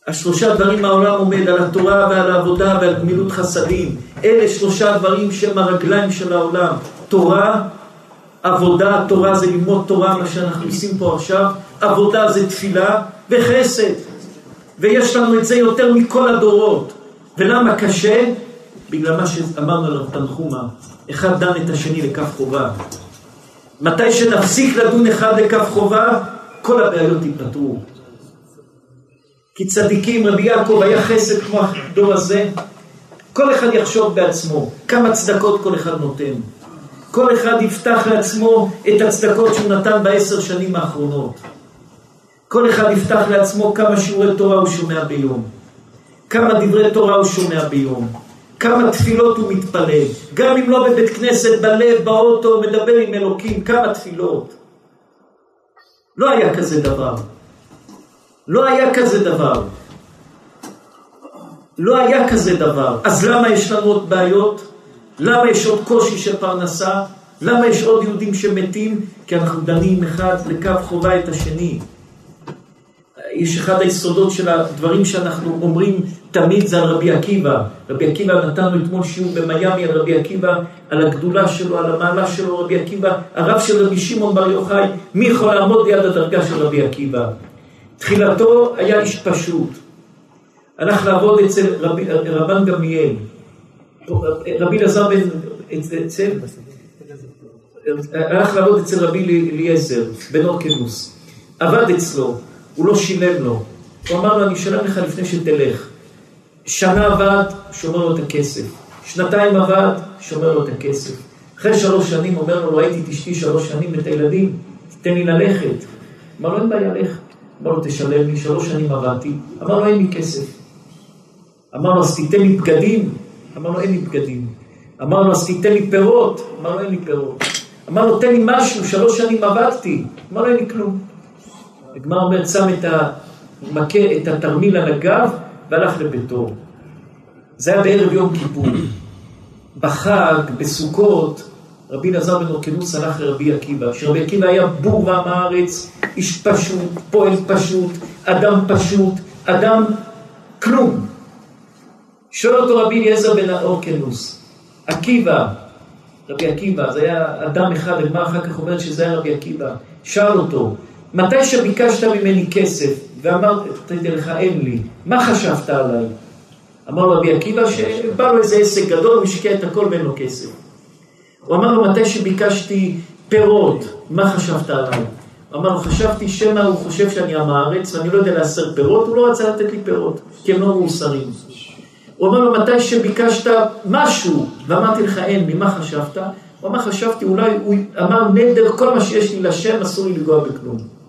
השלושה דברים העולם עומד, על התורה ועל העבודה ועל גמילות חסדים. אלה שלושה דברים שהם הרגליים של העולם. תורה, עבודה, תורה זה ללמוד תורה, מה שאנחנו עושים פה עכשיו. עבודה זה תפילה וחסד. ויש לנו את זה יותר מכל הדורות. ולמה קשה? בגלל מה שאמרנו עליו תנחומה. אחד דן את השני לכף חובה. מתי שנפסיק לדון אחד לכף חובה, כל הבעיות ייפתרו. כי צדיקים, רבי יעקב היה חסד כמו הדור הזה, כל אחד יחשוב בעצמו כמה צדקות כל אחד נותן. כל אחד יפתח לעצמו את הצדקות שהוא נתן בעשר שנים האחרונות. כל אחד יפתח לעצמו כמה שיעורי תורה הוא שומע ביום. כמה דברי תורה הוא שומע ביום. כמה תפילות הוא מתפלל, גם אם לא בבית כנסת, בלב, באוטו, מדבר עם אלוקים, כמה תפילות. לא היה כזה דבר. לא היה כזה דבר. לא היה כזה דבר. אז למה יש לנו עוד בעיות? למה יש עוד קושי של פרנסה? למה יש עוד יהודים שמתים? כי אנחנו דנים אחד לקו חובה את השני. יש אחד היסודות של הדברים שאנחנו אומרים תמיד זה על רבי עקיבא. רבי עקיבא נתנו אתמול שיעור במיאמי על רבי עקיבא, על הגדולה שלו, על המעלה שלו, רבי עקיבא, הרב של רבי שמעון בר יוחאי, מי יכול לעמוד ליד הדרגה של רבי עקיבא? תחילתו היה איש פשוט. הלך לעבוד אצל רבי, רבן גמליאל. רבי אלעזר בן... אצל... הלך לעבוד אצל רבי אליעזר, בן אורקנוס. עבד אצלו. הוא לא שילם לו. הוא אמר לו, אני אשלם לך לפני שתלך. שנה עבד, שומר לו את הכסף. שנתיים עבד, שומר לו את הכסף. אחרי שלוש שנים אומר לו, ראיתי את אשתי שלוש שנים ואת הילדים, תן לי ללכת. אמר לו, אין בעיה, לך. אמר לו, תשלם לי, שלוש שנים עבדתי. אמר לו, אין לי כסף. אמר לו, אז תיתן לי בגדים. אמר לו, אין לי בגדים. אמר לו, אז תיתן לי פירות. אמר לו, אין לי פירות. אמר לו, תן לי משהו, שלוש שנים עבדתי. אמר לו, אין לי כלום. הגמר אומר, שם את המכה, את התרמיל על הגב והלך לביתו. זה היה בערב יום כיפור. בחג, בסוכות, רבי אלעזר בן אורקנוס הלך לרבי עקיבא, שרבי עקיבא היה בור ועם הארץ, איש פשוט, פועל פשוט, אדם פשוט, אדם כלום. שואל אותו רבי אליעזר בן אורקנוס, עקיבא, רבי עקיבא, זה היה אדם אחד, הגמר אחר כך אומר שזה היה רבי עקיבא, שאל אותו, מתי שביקשת ממני כסף ואמרתי לך אין לי, מה חשבת עליי? אמר לו רבי עקיבא שבא לו איזה עסק גדול, הוא השקיע את הכל ואין לו כסף. הוא אמר לו מתי שביקשתי פירות, מה חשבת עליי? הוא אמר לו חשבתי שמא הוא חושב שאני עם הארץ ואני לא יודע לעשר פירות, הוא לא רצה לתת לי פירות, כי הם לא מאוסרים. הוא אמר לו מתי שביקשת משהו ואמרתי לך אין לי, מה חשבת? הוא אמר חשבתי אולי, הוא אמר נדר כל מה שיש לי לשם אסור לי לגוע בכלום.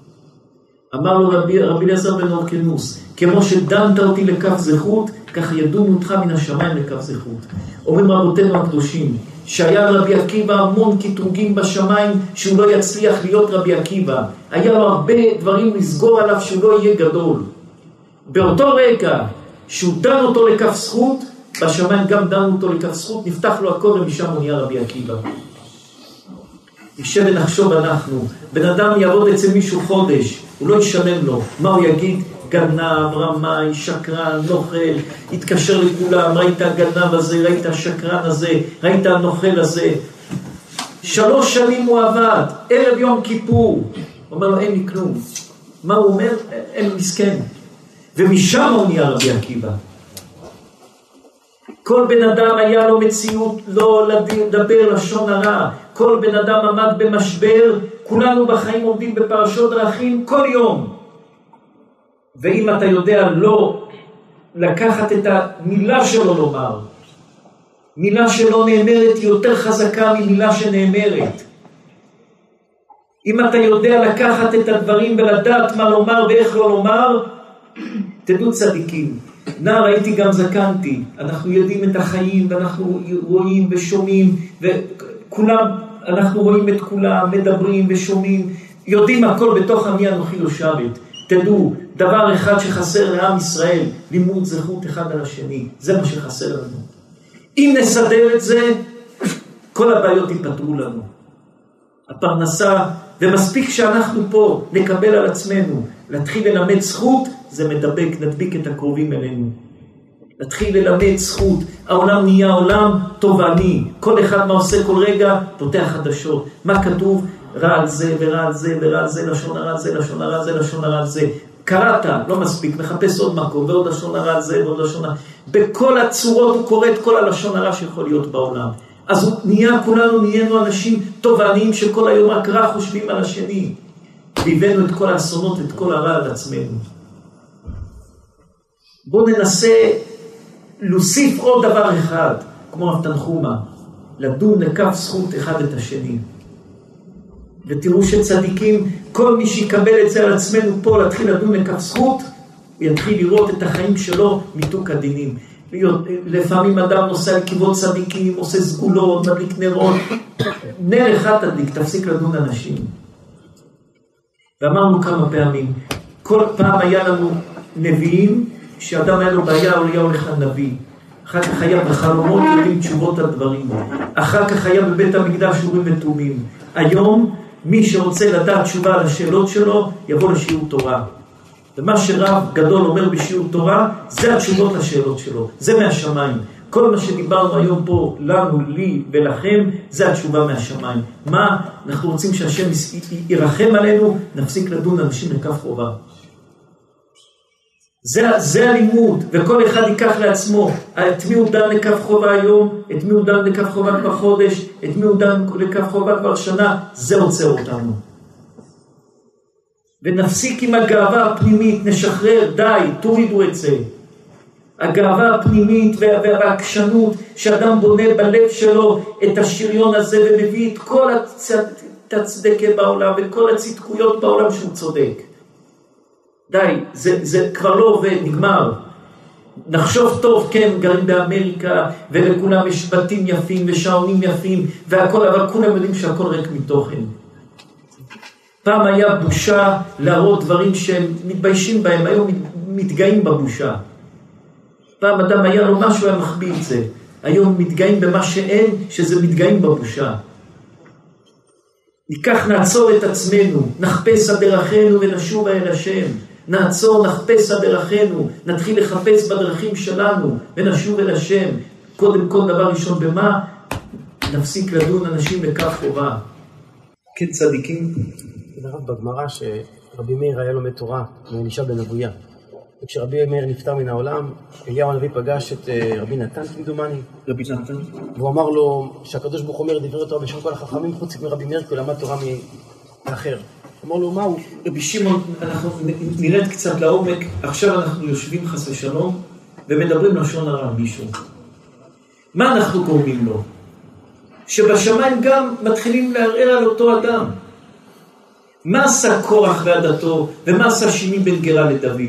אמר לו רבי אליעזר בן אורקנוס, כמו שדנת אותי לכף זכות, כך ידונו אותך מן השמיים לכף זכות. אומרים רבותינו הקדושים, שהיה לרבי עקיבא המון קטרוגים בשמיים שהוא לא יצליח להיות רבי עקיבא. היה לו הרבה דברים לסגור עליו שהוא לא יהיה גדול. באותו רגע שהוא דן אותו לכף זכות, בשמיים גם דנו אותו לכף זכות, נפתח לו הכל ומשם הוא נהיה רבי עקיבא. נשב ונחשוב אנחנו, בן אדם יעבוד אצל מישהו חודש, הוא לא ישלם לו, מה הוא יגיד? גנב, רמאי, שקרן, נוכל, התקשר לכולם, ראית הגנב הזה, ראית השקרן הזה, ראית הנוכל הזה. שלוש שנים הוא עבד, ערב יום כיפור. הוא אומר לו, אין לי כלום. מה הוא אומר? אין מסכן. ומשם הוא נהיה רבי עקיבא. כל בן אדם היה לו מציאות לא לדבר לשון הרע. כל בן אדם עמד במשבר, כולנו בחיים עומדים בפרשות דרכים כל יום. ואם אתה יודע לא לקחת את המילה שלו לומר, מילה שלא נאמרת היא יותר חזקה ממילה שנאמרת. אם אתה יודע לקחת את הדברים ולדעת מה לומר ואיך לא לומר, תדעו צדיקים. נער הייתי גם זקנתי, אנחנו יודעים את החיים ואנחנו רואים ושומעים וכולם, אנחנו רואים את כולם, מדברים ושומעים, יודעים הכל בתוך עמי אנוכי יושבת. תדעו, דבר אחד שחסר לעם ישראל, לימוד זכות אחד על השני, זה מה שחסר לנו. אם נסדר את זה, כל הבעיות ייפתרו לנו. הפרנסה, ומספיק שאנחנו פה נקבל על עצמנו, להתחיל ללמד זכות, זה מדבק, נדביק את הקרובים אלינו. להתחיל ללמד זכות, העולם נהיה עולם תובעני, כל אחד מה עושה כל רגע, פותח חדשות. מה כתוב? רע על זה ורע על זה ורע על זה, לשון הרע על זה, לשון הרע על זה, לשון הרע על זה. קראת, לא מספיק, מחפש עוד מקום, ועוד לשון הרע על זה, ועוד לשון הרע. בכל הצורות הוא קורא את כל הלשון הרע שיכול להיות בעולם. אז הוא נהיה, כולנו נהיינו אנשים תובעניים שכל היום רק רע חושבים על השני. והבאנו את כל האסונות, את כל הרע על עצמנו. בואו ננסה להוסיף עוד דבר אחד, כמו רב תנחומה, לדון לכף זכות אחד את השני. ותראו שצדיקים, כל מי שיקבל את זה על עצמנו פה, להתחיל לדון לכף זכות, הוא יתחיל לראות את החיים שלו מיתוק הדינים. לפעמים אדם נוסע לכיוון צדיקים, עושה סגולות, מדליק נרות. נר אחד תדליק, תפסיק לדון אנשים. ואמרנו כמה פעמים, כל פעם היה לנו נביאים, שאדם היה לו בעיה, הוא היה הולך לנביא. אחר כך היה בחלומות יודעים תשובות על דברים. אחר כך היה בבית המקדש אורים ותומים. היום, מי שרוצה לדעת תשובה על השאלות שלו, יבוא לשיעור תורה. ומה שרב גדול אומר בשיעור תורה, זה התשובות לשאלות שלו, זה מהשמיים. כל מה שדיברנו היום פה, לנו, לי ולכם, זה התשובה מהשמיים. מה אנחנו רוצים שהשם ירחם עלינו, נפסיק לדון אנשים לכף חובה. זה, זה הלימוד, וכל אחד ייקח לעצמו, את מי הוא דן לכף חובה היום, את מי הוא דן לכף חובה כבר חודש, את מי הוא דן לכף חובה כבר שנה, זה עוצר אותנו. ונפסיק עם הגאווה הפנימית, נשחרר, די, תורידו את זה. הגאווה הפנימית והעקשנות, שאדם בונה בלב שלו את השריון הזה ומביא את כל הצדקה בעולם וכל הצדקויות בעולם שהוא צודק. די, זה, זה כבר לא עובד, נגמר. נחשוב טוב, כן, גרים באמריקה, ולכולם יש בתים יפים ושעונים יפים והכל, אבל כולם יודעים שהכל ריק מתוכן. פעם היה בושה להראות דברים שהם מתביישים בהם, היום מתגאים בבושה. פעם אדם היה לו משהו, היה מחביא את זה. היום מתגאים במה שאין, שזה מתגאים בבושה. ניקח, נעצור את עצמנו, נחפש דרכינו ונשובה אל השם. נעצור, נחפש דרכינו, נתחיל לחפש בדרכים שלנו ונשוב אל השם. קודם כל, דבר ראשון, במה? נפסיק לדון אנשים לכף חובה. כן, צדיקים. הרב בגמרא שרבי מאיר היה לומד תורה מאלישע בן אבויה. וכשרבי מאיר נפטר מן העולם, אליהו הנביא פגש את אה, רבי נתן כמדומני. רבי נתן. והוא אמר לו שהקדוש ברוך הוא אומר דברי תורה בשם כל החכמים חוץ מרבי מאיר כי הוא למד תורה מאחר. אמר לו מה הוא? רבי שמעון, אנחנו נרד קצת לעומק, עכשיו אנחנו יושבים חס ושלום ומדברים לשון הרע על מישהו. מה אנחנו גורמים לו? שבשמיים גם מתחילים לערער על אותו אדם. מה עשה קורח ועדתו, ומה עשה שימי בן גרה לדוד?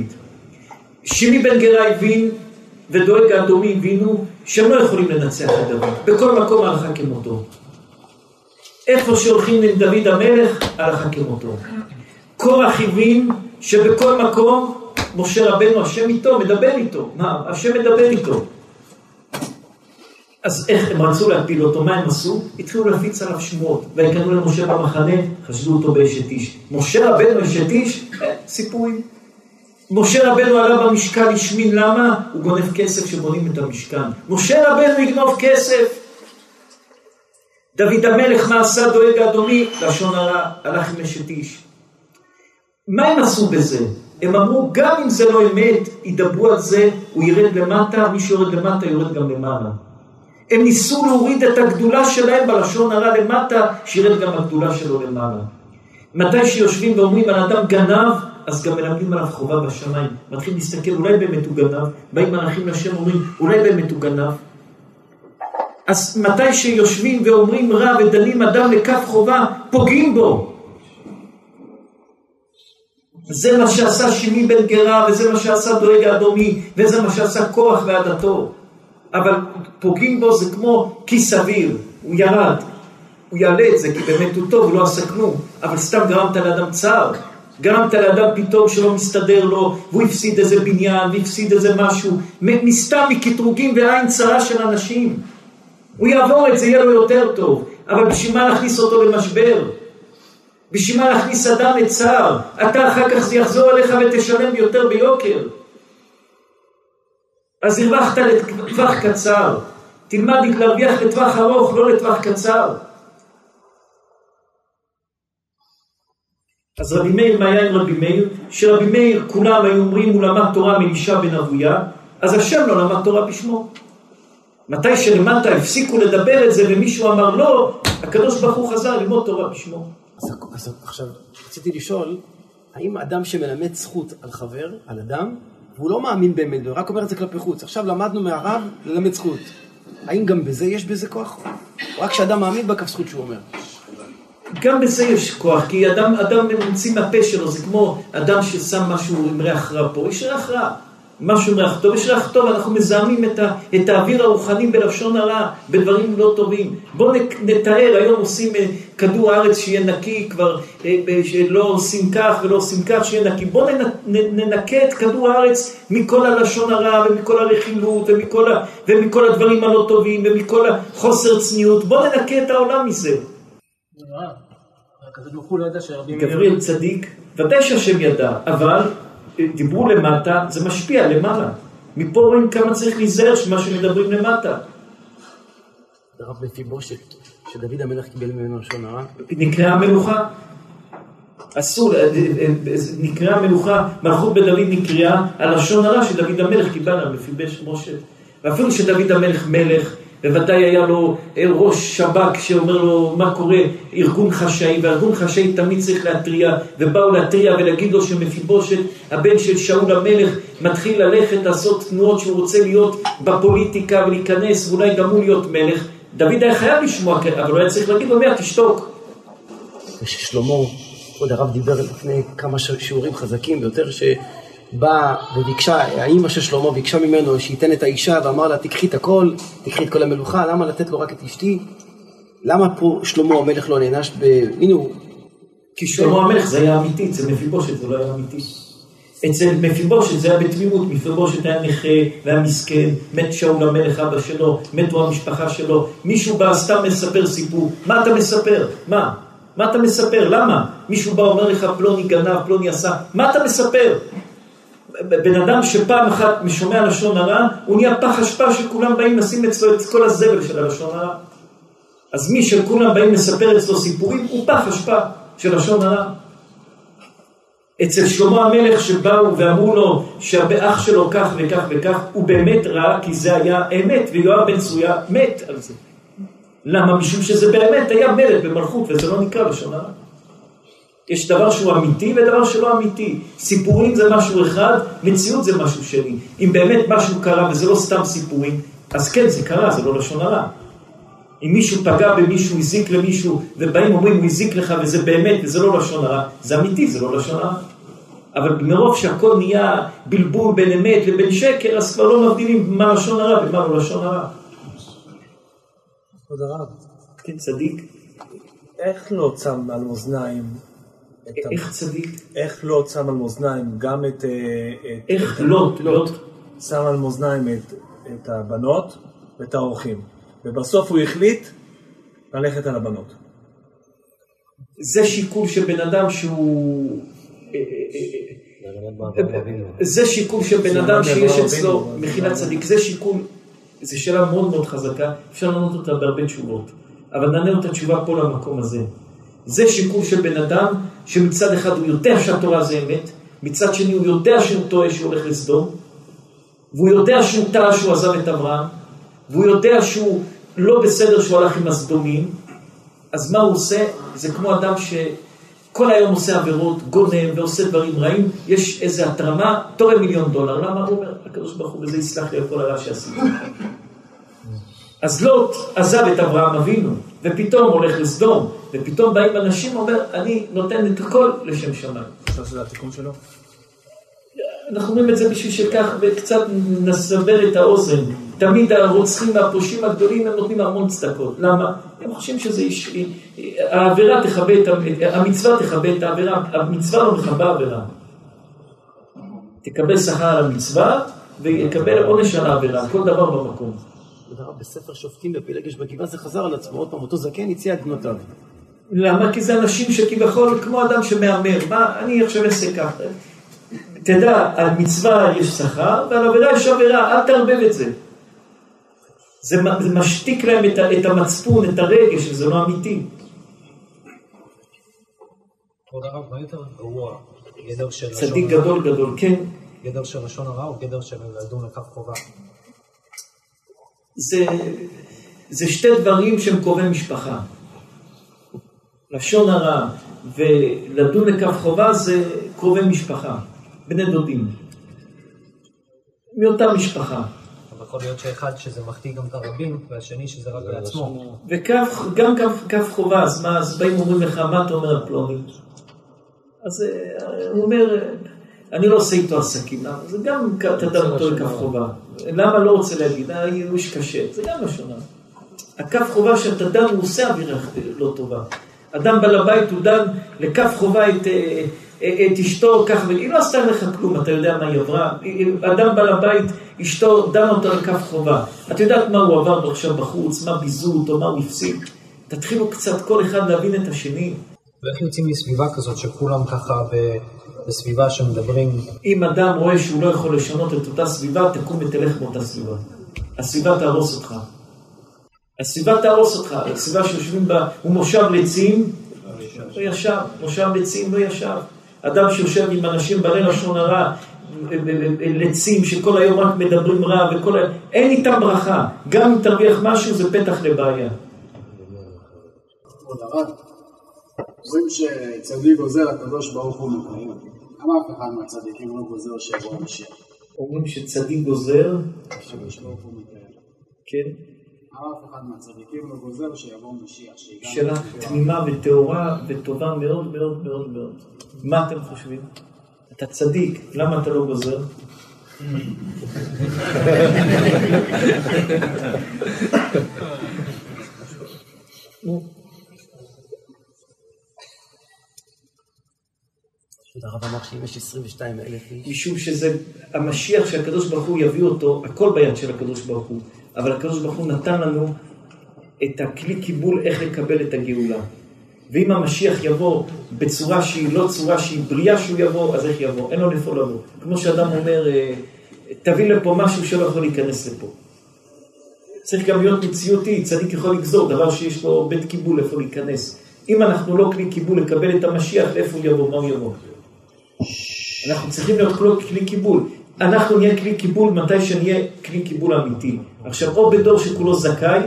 שימי בן גרה הבין, ודואג האדומי הבינו, שהם לא יכולים לנצח את דוד. בכל מקום הלכה כמותו. איפה שהולכים עם דוד המלך, הלכה כמותו. קורח הבין שבכל מקום משה רבנו, השם איתו, מדבר איתו. מה, השם מדבר איתו. אז איך הם רצו להפיל אותו, מה הם עשו? התחילו להפיץ עליו שמועות. ויקנו למשה במחנה, חשדו אותו באשת איש. משה רבנו אשת איש, אה, סיפורים. משה רבנו עלה במשכן השמין, למה? הוא גונב כסף שבונים את המשכן. משה רבנו יגנוב כסף. דוד המלך, מה עשה דואג אדוני? לשון הרע, הלך עם אשת איש. מה הם עשו בזה? הם אמרו, גם אם זה לא אמת, ידברו על זה, הוא ירד למטה, מי שיורד למטה יורד גם למעלה. הם ניסו להוריד את הגדולה שלהם בלשון הרע למטה, שירד גם הגדולה שלו למעלה. מתי שיושבים ואומרים על אדם גנב, אז גם מלמדים עליו חובה בשמיים. מתחילים להסתכל, אולי באמת הוא גנב, באים מלאכים לשם אומרים, אולי באמת הוא גנב. אז מתי שיושבים ואומרים רע ודנים אדם לכף חובה, פוגעים בו. זה מה שעשה שמי בן גרה, וזה מה שעשה דואג האדומי, וזה מה שעשה כוח ועדתו. אבל פוגעים בו זה כמו כיס אוויר, הוא ירד. הוא יעלה את זה כי באמת הוא טוב, הוא לא עשה כלום, אבל סתם גרמת לאדם צער. גרמת לאדם פתאום שלא מסתדר לו, והוא הפסיד איזה בניין, והפסיד איזה משהו, מסתם מקטרוגים ועין צרה של אנשים. הוא יעבור את זה, יהיה לו יותר טוב, אבל בשביל מה להכניס אותו למשבר? בשביל מה להכניס אדם לצער? אתה אחר כך זה יחזור אליך ותשלם יותר ביוקר. אז הרווחת לטווח קצר. תלמד להרוויח לטווח ארוך, לא לטווח קצר. אז רבי מאיר, מה היה עם רבי מאיר? שרבי מאיר, כולם היו אומרים, הוא למד תורה מאישה בן אבויה, אז השם לא למד תורה בשמו. מתי שלמטה הפסיקו לדבר את זה ומישהו אמר לא, הקדוש ברוך הוא חזר ללמוד תורה בשמו. אז, אז עכשיו, רציתי לשאול, האם אדם שמלמד זכות על חבר, על אדם, והוא לא מאמין באמת, הוא רק אומר את זה כלפי חוץ. עכשיו למדנו מהרב ללמד זכות. האם גם בזה יש בזה כוח? או רק כשאדם מאמין בכף זכות שהוא אומר? גם בזה יש כוח, כי אדם, אדם ממציא מהפה שלו, זה כמו אדם ששם משהו עם ריח רע פה, יש ריח רע. משהו עם ריח טוב, יש ריח טוב, אנחנו מזהמים את, ה, את האוויר הרוחני בלשון הרע, בדברים לא טובים. בואו נתאר, היום עושים אה, כדור הארץ שיהיה נקי, כבר אה, שלא עושים כך ולא עושים כך, שיהיה נקי. בואו ננקה את כדור הארץ מכל הלשון הרע ומכל הרכילות ומכל, ה, ומכל הדברים הלא טובים ומכל החוסר צניעות. בואו ננקה את העולם מזה. גבריאל צדיק, ודאי שהשם ידע, אבל דיברו למטה, זה משפיע למעלה. מפה רואים כמה צריך להיזהר שמה שמדברים למטה. הרב מפיבושת, שדוד המלך קיבל ממנו לשון הרע. נקראה מלוכה. אסור, אה, אה, נקראה מלוכה, מלכות בדוד נקראה על לשון הרע שדוד המלך קיבל על מפיבושת. ואפילו שדוד המלך מלך, בוודאי היה לו אה, ראש שב"כ שאומר לו מה קורה, ארגון חשאי, וארגון חשאי תמיד צריך להתריע, ובאו להתריע ולהגיד לו שמפיבושת, הבן של שאול המלך, מתחיל ללכת לעשות תנועות שהוא רוצה להיות בפוליטיקה ולהיכנס, ואולי גם הוא להיות מלך. דוד היה חייב לשמוע, אבל הוא היה צריך להגיד לו, מאה תשתוק. וששלמה, כבוד הרב דיבר לפני כמה שיעורים חזקים ביותר, ש... באה וביקשה, האימא של שלמה ביקשה ממנו שייתן את האישה ואמר לה תקחי את הכל, תקחי את כל המלוכה, למה לתת לו רק את אשתי? למה פה שלמה המלך לא נענש ב... הנה הוא... כי שלמה המלך זה היה אמיתי, אצל מפיבושת זה לא היה אמיתי. אצל מפיבושת זה היה בתמימות, מפיבושת היה נכה והיה מסכן, מת שאול המלך אבא שלו, מתו המשפחה שלו, מישהו בא סתם מספר סיפור, מה אתה מספר? מה? מה אתה מספר? למה? מישהו בא אומר לך פלוני גנב, פלוני עשה, מה אתה מספר? בן אדם שפעם אחת משומע לשון הרע, הוא נהיה פח אשפה שכולם באים לשים אצלו את כל הזבל של הלשון הרע. אז מי שכולם באים לספר אצלו סיפורים, הוא פח אשפה של לשון הרע. אצל שלמה המלך שבאו ואמרו לו שהאח שלו כך וכך וכך, הוא באמת רע כי זה היה אמת, ויואב בן צרויה מת על זה. למה? משום שזה באמת היה מלך במלכות וזה לא נקרא לשון הרע. יש דבר שהוא אמיתי ודבר שלא אמיתי. סיפורים זה משהו אחד, מציאות זה משהו שני. אם באמת משהו קרה וזה לא סתם סיפורים, אז כן, זה קרה, זה לא לשון הרע. אם מישהו פגע במישהו, הזיק למישהו, ובאים אומרים הוא הזיק לך וזה באמת וזה לא לשון הרע, זה אמיתי, זה לא לשון הרע. אבל מרוב שהכל נהיה בלבול בין אמת לבין שקר, אז כבר לא מבדילים מה לשון הרע ומה לא לשון הרע. כבוד הרב. כן, צדיק. איך לא צם על מאזניים איך צדיק? איך לוט שם על מאזניים גם את... אה, איך לוט? לוט שם על מאזניים את הבנות ואת האורחים. ובסוף הוא החליט ללכת על הבנות. זה שיקול של בן אדם שהוא... אה, אה, זה שיקול של בן אדם שיש אצלו מכינת צדיק, זה שיקול, זו שאלה מאוד מאוד חזקה, אפשר לענות אותה בהרבה תשובות, אבל נענה אותה תשובה פה למקום הזה. זה שיקול של בן אדם שמצד אחד הוא יודע שהתורה זה אמת, מצד שני הוא יודע שהוא טועה שהוא הולך לסדום, והוא יודע שהוא טעה שהוא עזב את אברהם, והוא יודע שהוא לא בסדר שהוא הלך עם הסדומים, אז מה הוא עושה? זה כמו אדם שכל היום עושה עבירות, גונן ועושה דברים רעים, יש איזו התרמה, תורם מיליון דולר. למה? הוא אומר, הקדוש ברוך הוא בזה יסלח לי על כל הרע שעשיתי. אז לוט עזב את אברהם אבינו, ופתאום הולך לסדום, ופתאום באים אנשים ואומר, אני נותן את הכל לשם שמיים. אפשר שזה התיקון שלו? אנחנו אומרים את זה בשביל שכך וקצת נסבר את האוזן. תמיד הרוצחים והפושעים הגדולים הם נותנים המון צדקות. למה? הם חושבים שזה איש... העבירה תכבה את... המצווה תכבה את העבירה, המצווה לא מכבה עבירה. תקבל שכר על המצווה ויקבל עונש על העבירה, כל דבר במקום. בספר שופטים בפילגש בגבעה זה חזר על עצמו, עוד פעם, אותו זקן הציע את בנותיו. למה? כי זה אנשים שכביכול, כמו אדם שמהמר, מה, אני עכשיו אעשה ככה. תדע, על מצווה יש שכר, ועל עבירה יש עבירה, אל תערבב את זה. זה, זה משתיק להם את, את המצפון, את הרגש, וזה לא אמיתי. כבוד הרב, מה יותר גרוע? גדר של לשון צדיק הרע? גדול גדול, כן. גדר של לשון הרע או גדר של לדון לכף חובה? זה, זה שתי דברים שהם קרובי משפחה. לשון הרע ולדון לכף חובה זה קרובי משפחה, בני דודים. מאותה משפחה. אבל יכול להיות שאחד שזה מחטיא גם את הרבים, והשני שזה רק לעצמו. וכף, גם כף, כף חובה, אז מה, אז באים ואומרים לך, מה אתה אומר על פלוני? אז אה, הוא אומר, אני לא עושה איתו עסקים, למה? זה גם אתה אדם טועה כף חובה. למה לא רוצה להגיד? אה, הוא איש קשה, זה גם לשון הרע. הכף חובה שאתה דן, הוא עושה אווירה לא טובה. אדם בעל הבית, הוא דן לכף חובה את, אה, אה, את אשתו כך, והיא לא עשתה לך כלום, אתה יודע מה היא עברה. אדם בעל הבית, אשתו דן אותה לכף חובה. את יודעת מה הוא עבר עכשיו בחוץ, מה ביזו אותו, מה הוא הפסיד. תתחילו קצת כל אחד להבין את השני. ואיך יוצאים מסביבה כזאת שכולם ככה בסביבה שמדברים, אם אדם רואה שהוא לא יכול לשנות את אותה סביבה, תקום ותלך באותה סביבה. הסביבה תהרוס אותך. הסביבה תהרוס אותך. הסביבה שיושבים בה הוא מושב לצים, לא ישב. מושב לצים לא ישב. אדם שיושב עם אנשים בעלי לשון הרע, לצים שכל היום רק מדברים רע וכל ה... אין איתם ברכה. גם אם תרוויח משהו זה פתח לבעיה. אומרים שצדיק גוזר הקדוש ברוך הוא מקיים. למה אף אחד מהצדיקים לא גוזר שיבוא המשיח? אומרים שצדיק גוזר, הקדוש ברוך הוא מקיים. כן, למה אף אחד מהצדיקים לא גוזר שיבוא משיח? שאלה תמימה וטהורה וטובה מאוד מאוד מאוד מאוד. מה אתם חושבים? אתה צדיק, למה אתה לא גוזר? (laughs) נו, הרב אמר שאם יש 22 אלף איש, משום שזה המשיח שהקדוש ברוך הוא יביא אותו, הכל ביד של הקדוש ברוך הוא, אבל הקדוש ברוך הוא נתן לנו את הכלי קיבול איך לקבל את הגאולה. ואם המשיח יבוא בצורה שהיא לא צורה שהיא בריאה שהוא יבוא, אז איך יבוא? אין לו לאיפה לבוא. כמו שאדם אומר, אה, תביא לפה משהו שלא יכול להיכנס לפה. צריך גם להיות מציאותי, צדיק יכול לגזור, דבר שיש בו בית קיבול איפה להיכנס. אם אנחנו לא כלי קיבול לקבל את המשיח, לאיפה הוא יבוא? מה הוא יבוא? אנחנו צריכים להיות כלי, קיבול. אנחנו נהיה כלי קיבול מתי שנהיה כלי קיבול אמיתי. עכשיו, או בדור שכולו זכאי,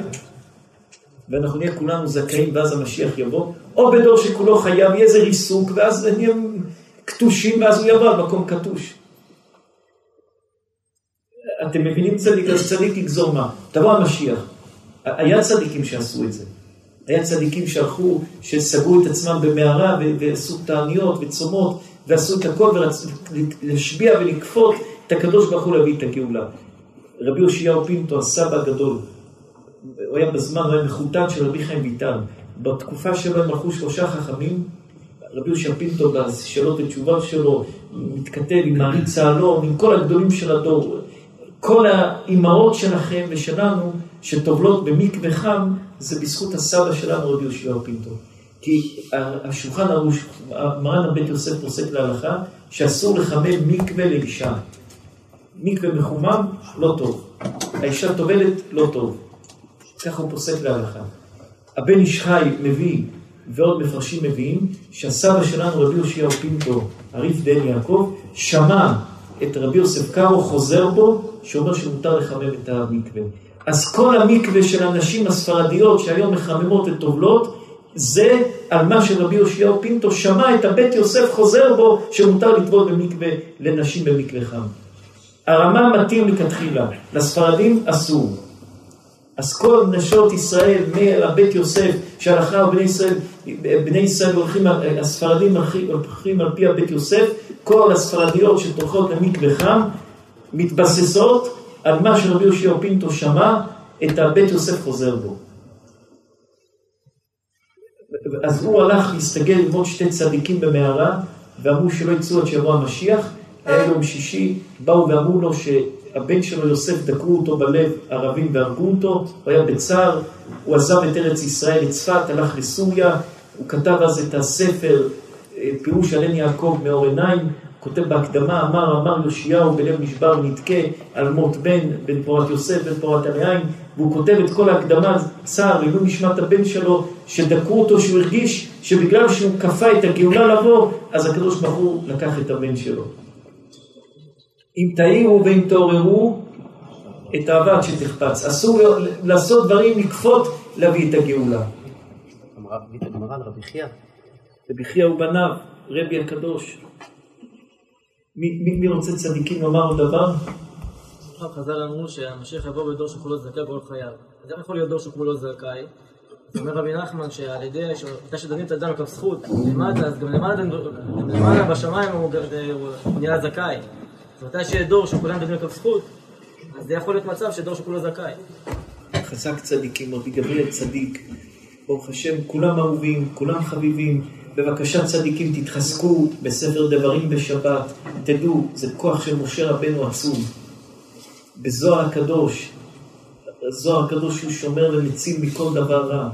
ואנחנו נהיה כולנו זכאים ואז המשיח יבוא, או בדור שכולו חייב, יהיה איזה ריסוק, ואז נהיה קטושים, ואז הוא יבוא על מקום קטוש. אתם מבינים צדיק? אז צדיק יגזור מה? תבוא המשיח. היה צדיקים שעשו את זה. היה צדיקים שהלכו, שסגרו את עצמם במערה ועשו תעניות וצומות ועשו את הכל ורצו להשביע ולכפות את הקדוש ברוך הוא להביא את הגאולה. רבי יאשיהו פינטו, הסבא הגדול, הוא היה בזמן, הוא היה מחותן של רבי חיים ויטל. בתקופה שלו הם הלכו שלושה חכמים, רבי יאשיהו פינטו בשאלות ותשובה שלו, מתכתב עם מעריץ העלון, עם כל הגדולים של הדור. כל האימהות שלכם ושלנו שטובלות במקווה חם, זה בזכות הסבא שלנו, רבי יאשיהו פינטו. כי השולחן ערוך, מרן הבית יוסף פוסק להלכה, שאסור לחמם מקווה לאישה. מקווה מחומם, לא טוב. האישה טובלת, לא טוב. ככה הוא פוסק להלכה. הבן איש חי מביא, ועוד מפרשים מביאים, שהסבא שלנו, רבי יאשיהו פינטו, הריף דן יעקב, שמע את רבי יוסף קארו חוזר בו, שאומר שמותר לחמם את המקווה. אז כל המקווה של הנשים הספרדיות שהיום מחממות וטובלות, זה על מה שרבי יאשיהו פינטו שמע את הבית יוסף חוזר בו, שמותר לטבול במקווה לנשים במקווה חם. הרמה מתיר מכתחילה, לספרדים אסור. אז כל נשות ישראל מהבית יוסף שהלכה בני ישראל, בני ישראל הולכים, הספרדים הולכים על פי הבית יוסף, כל הספרדיות שתוכלות למקווה חם מתבססות על מה שרבי יהושע פינטו שמע את הבית יוסף חוזר בו. אז הוא הלך להסתגל עם עוד שתי צדיקים במערה ואמרו שלא יצאו עד שיבוא המשיח, היה יום שישי, באו ואמרו לו שהבן שלו יוסף דקרו אותו בלב, ערבים והרגו אותו, הוא היה בצער, הוא עזב את ארץ ישראל, את צפת, הלך לסוריה, הוא כתב אז את הספר, אה, פירוש על עין יעקב מאור עיניים, כותב בהקדמה, אמר, אמר יאשיהו בלב נשבר נתקה על מות בן, בן פורת יוסף, בן פורת המעיים, והוא כותב את כל ההקדמה, צער, לעילוי נשמת הבן שלו, שדקרו אותו, שהוא הרגיש שבגלל שהוא כפה את הגאולה לבוא, אז הקדוש ברוך הוא לקח את הבן שלו. אם תעירו ואם תעוררו את האהבה שתחפץ. אסור לעשות דברים, לכפות, להביא את הגאולה. אמרה הגמרא על רבי חייא. רבי חייא ובניו, רבי הקדוש. מי, מי, מי רוצה צדיקים לומר עוד דבר? עכשיו חז"ל אמרו שהמשיח יבוא בדור שכולו זכאי כל חייו. אז איך יכול להיות דור שכולו זכאי? אומר רבי נחמן שעל ידי, מתי שדנים את האדם לכף זכות, למטה, אז גם למעלה, בשמיים הוא נהיה זכאי. אז מתי שיהיה דור שכולם דנים לכף זכות, אז זה יכול להיות מצב שדור שכולו זכאי. חזק צדיקים, רבי גבריאל צדיק, ברוך השם, כולם אהובים, כולם חביבים. בבקשה צדיקים תתחזקו בספר דברים בשבת, תדעו, זה כוח של משה רבנו עצום. בזוהר הקדוש, זוהר הקדוש הוא שומר ומציל מכל דבר רע.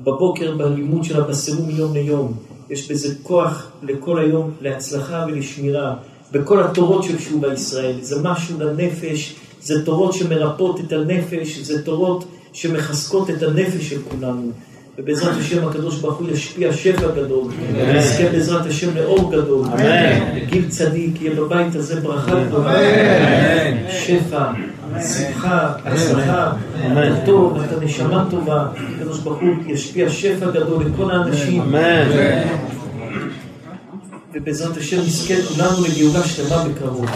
בבוקר בלימוד שלה בסירום מיום ליום, יש בזה כוח לכל היום להצלחה ולשמירה. בכל התורות של שובה ישראל, זה משהו לנפש, זה תורות שמרפאות את הנפש, זה תורות שמחזקות את הנפש של כולנו. ובעזרת השם הקדוש ברוך הוא ישפיע שפע גדול, ונזכה בעזרת השם לאור גדול, גיל צדיק, יהיה בבית הזה ברכה גדולה, שפע, שמחה, הצלחה, טוב, אתה נשמה טובה, הקדוש ברוך הוא ישפיע שפע גדול לכל האנשים, ובעזרת השם נזכה כולנו לגאולה שלמה בקרוב.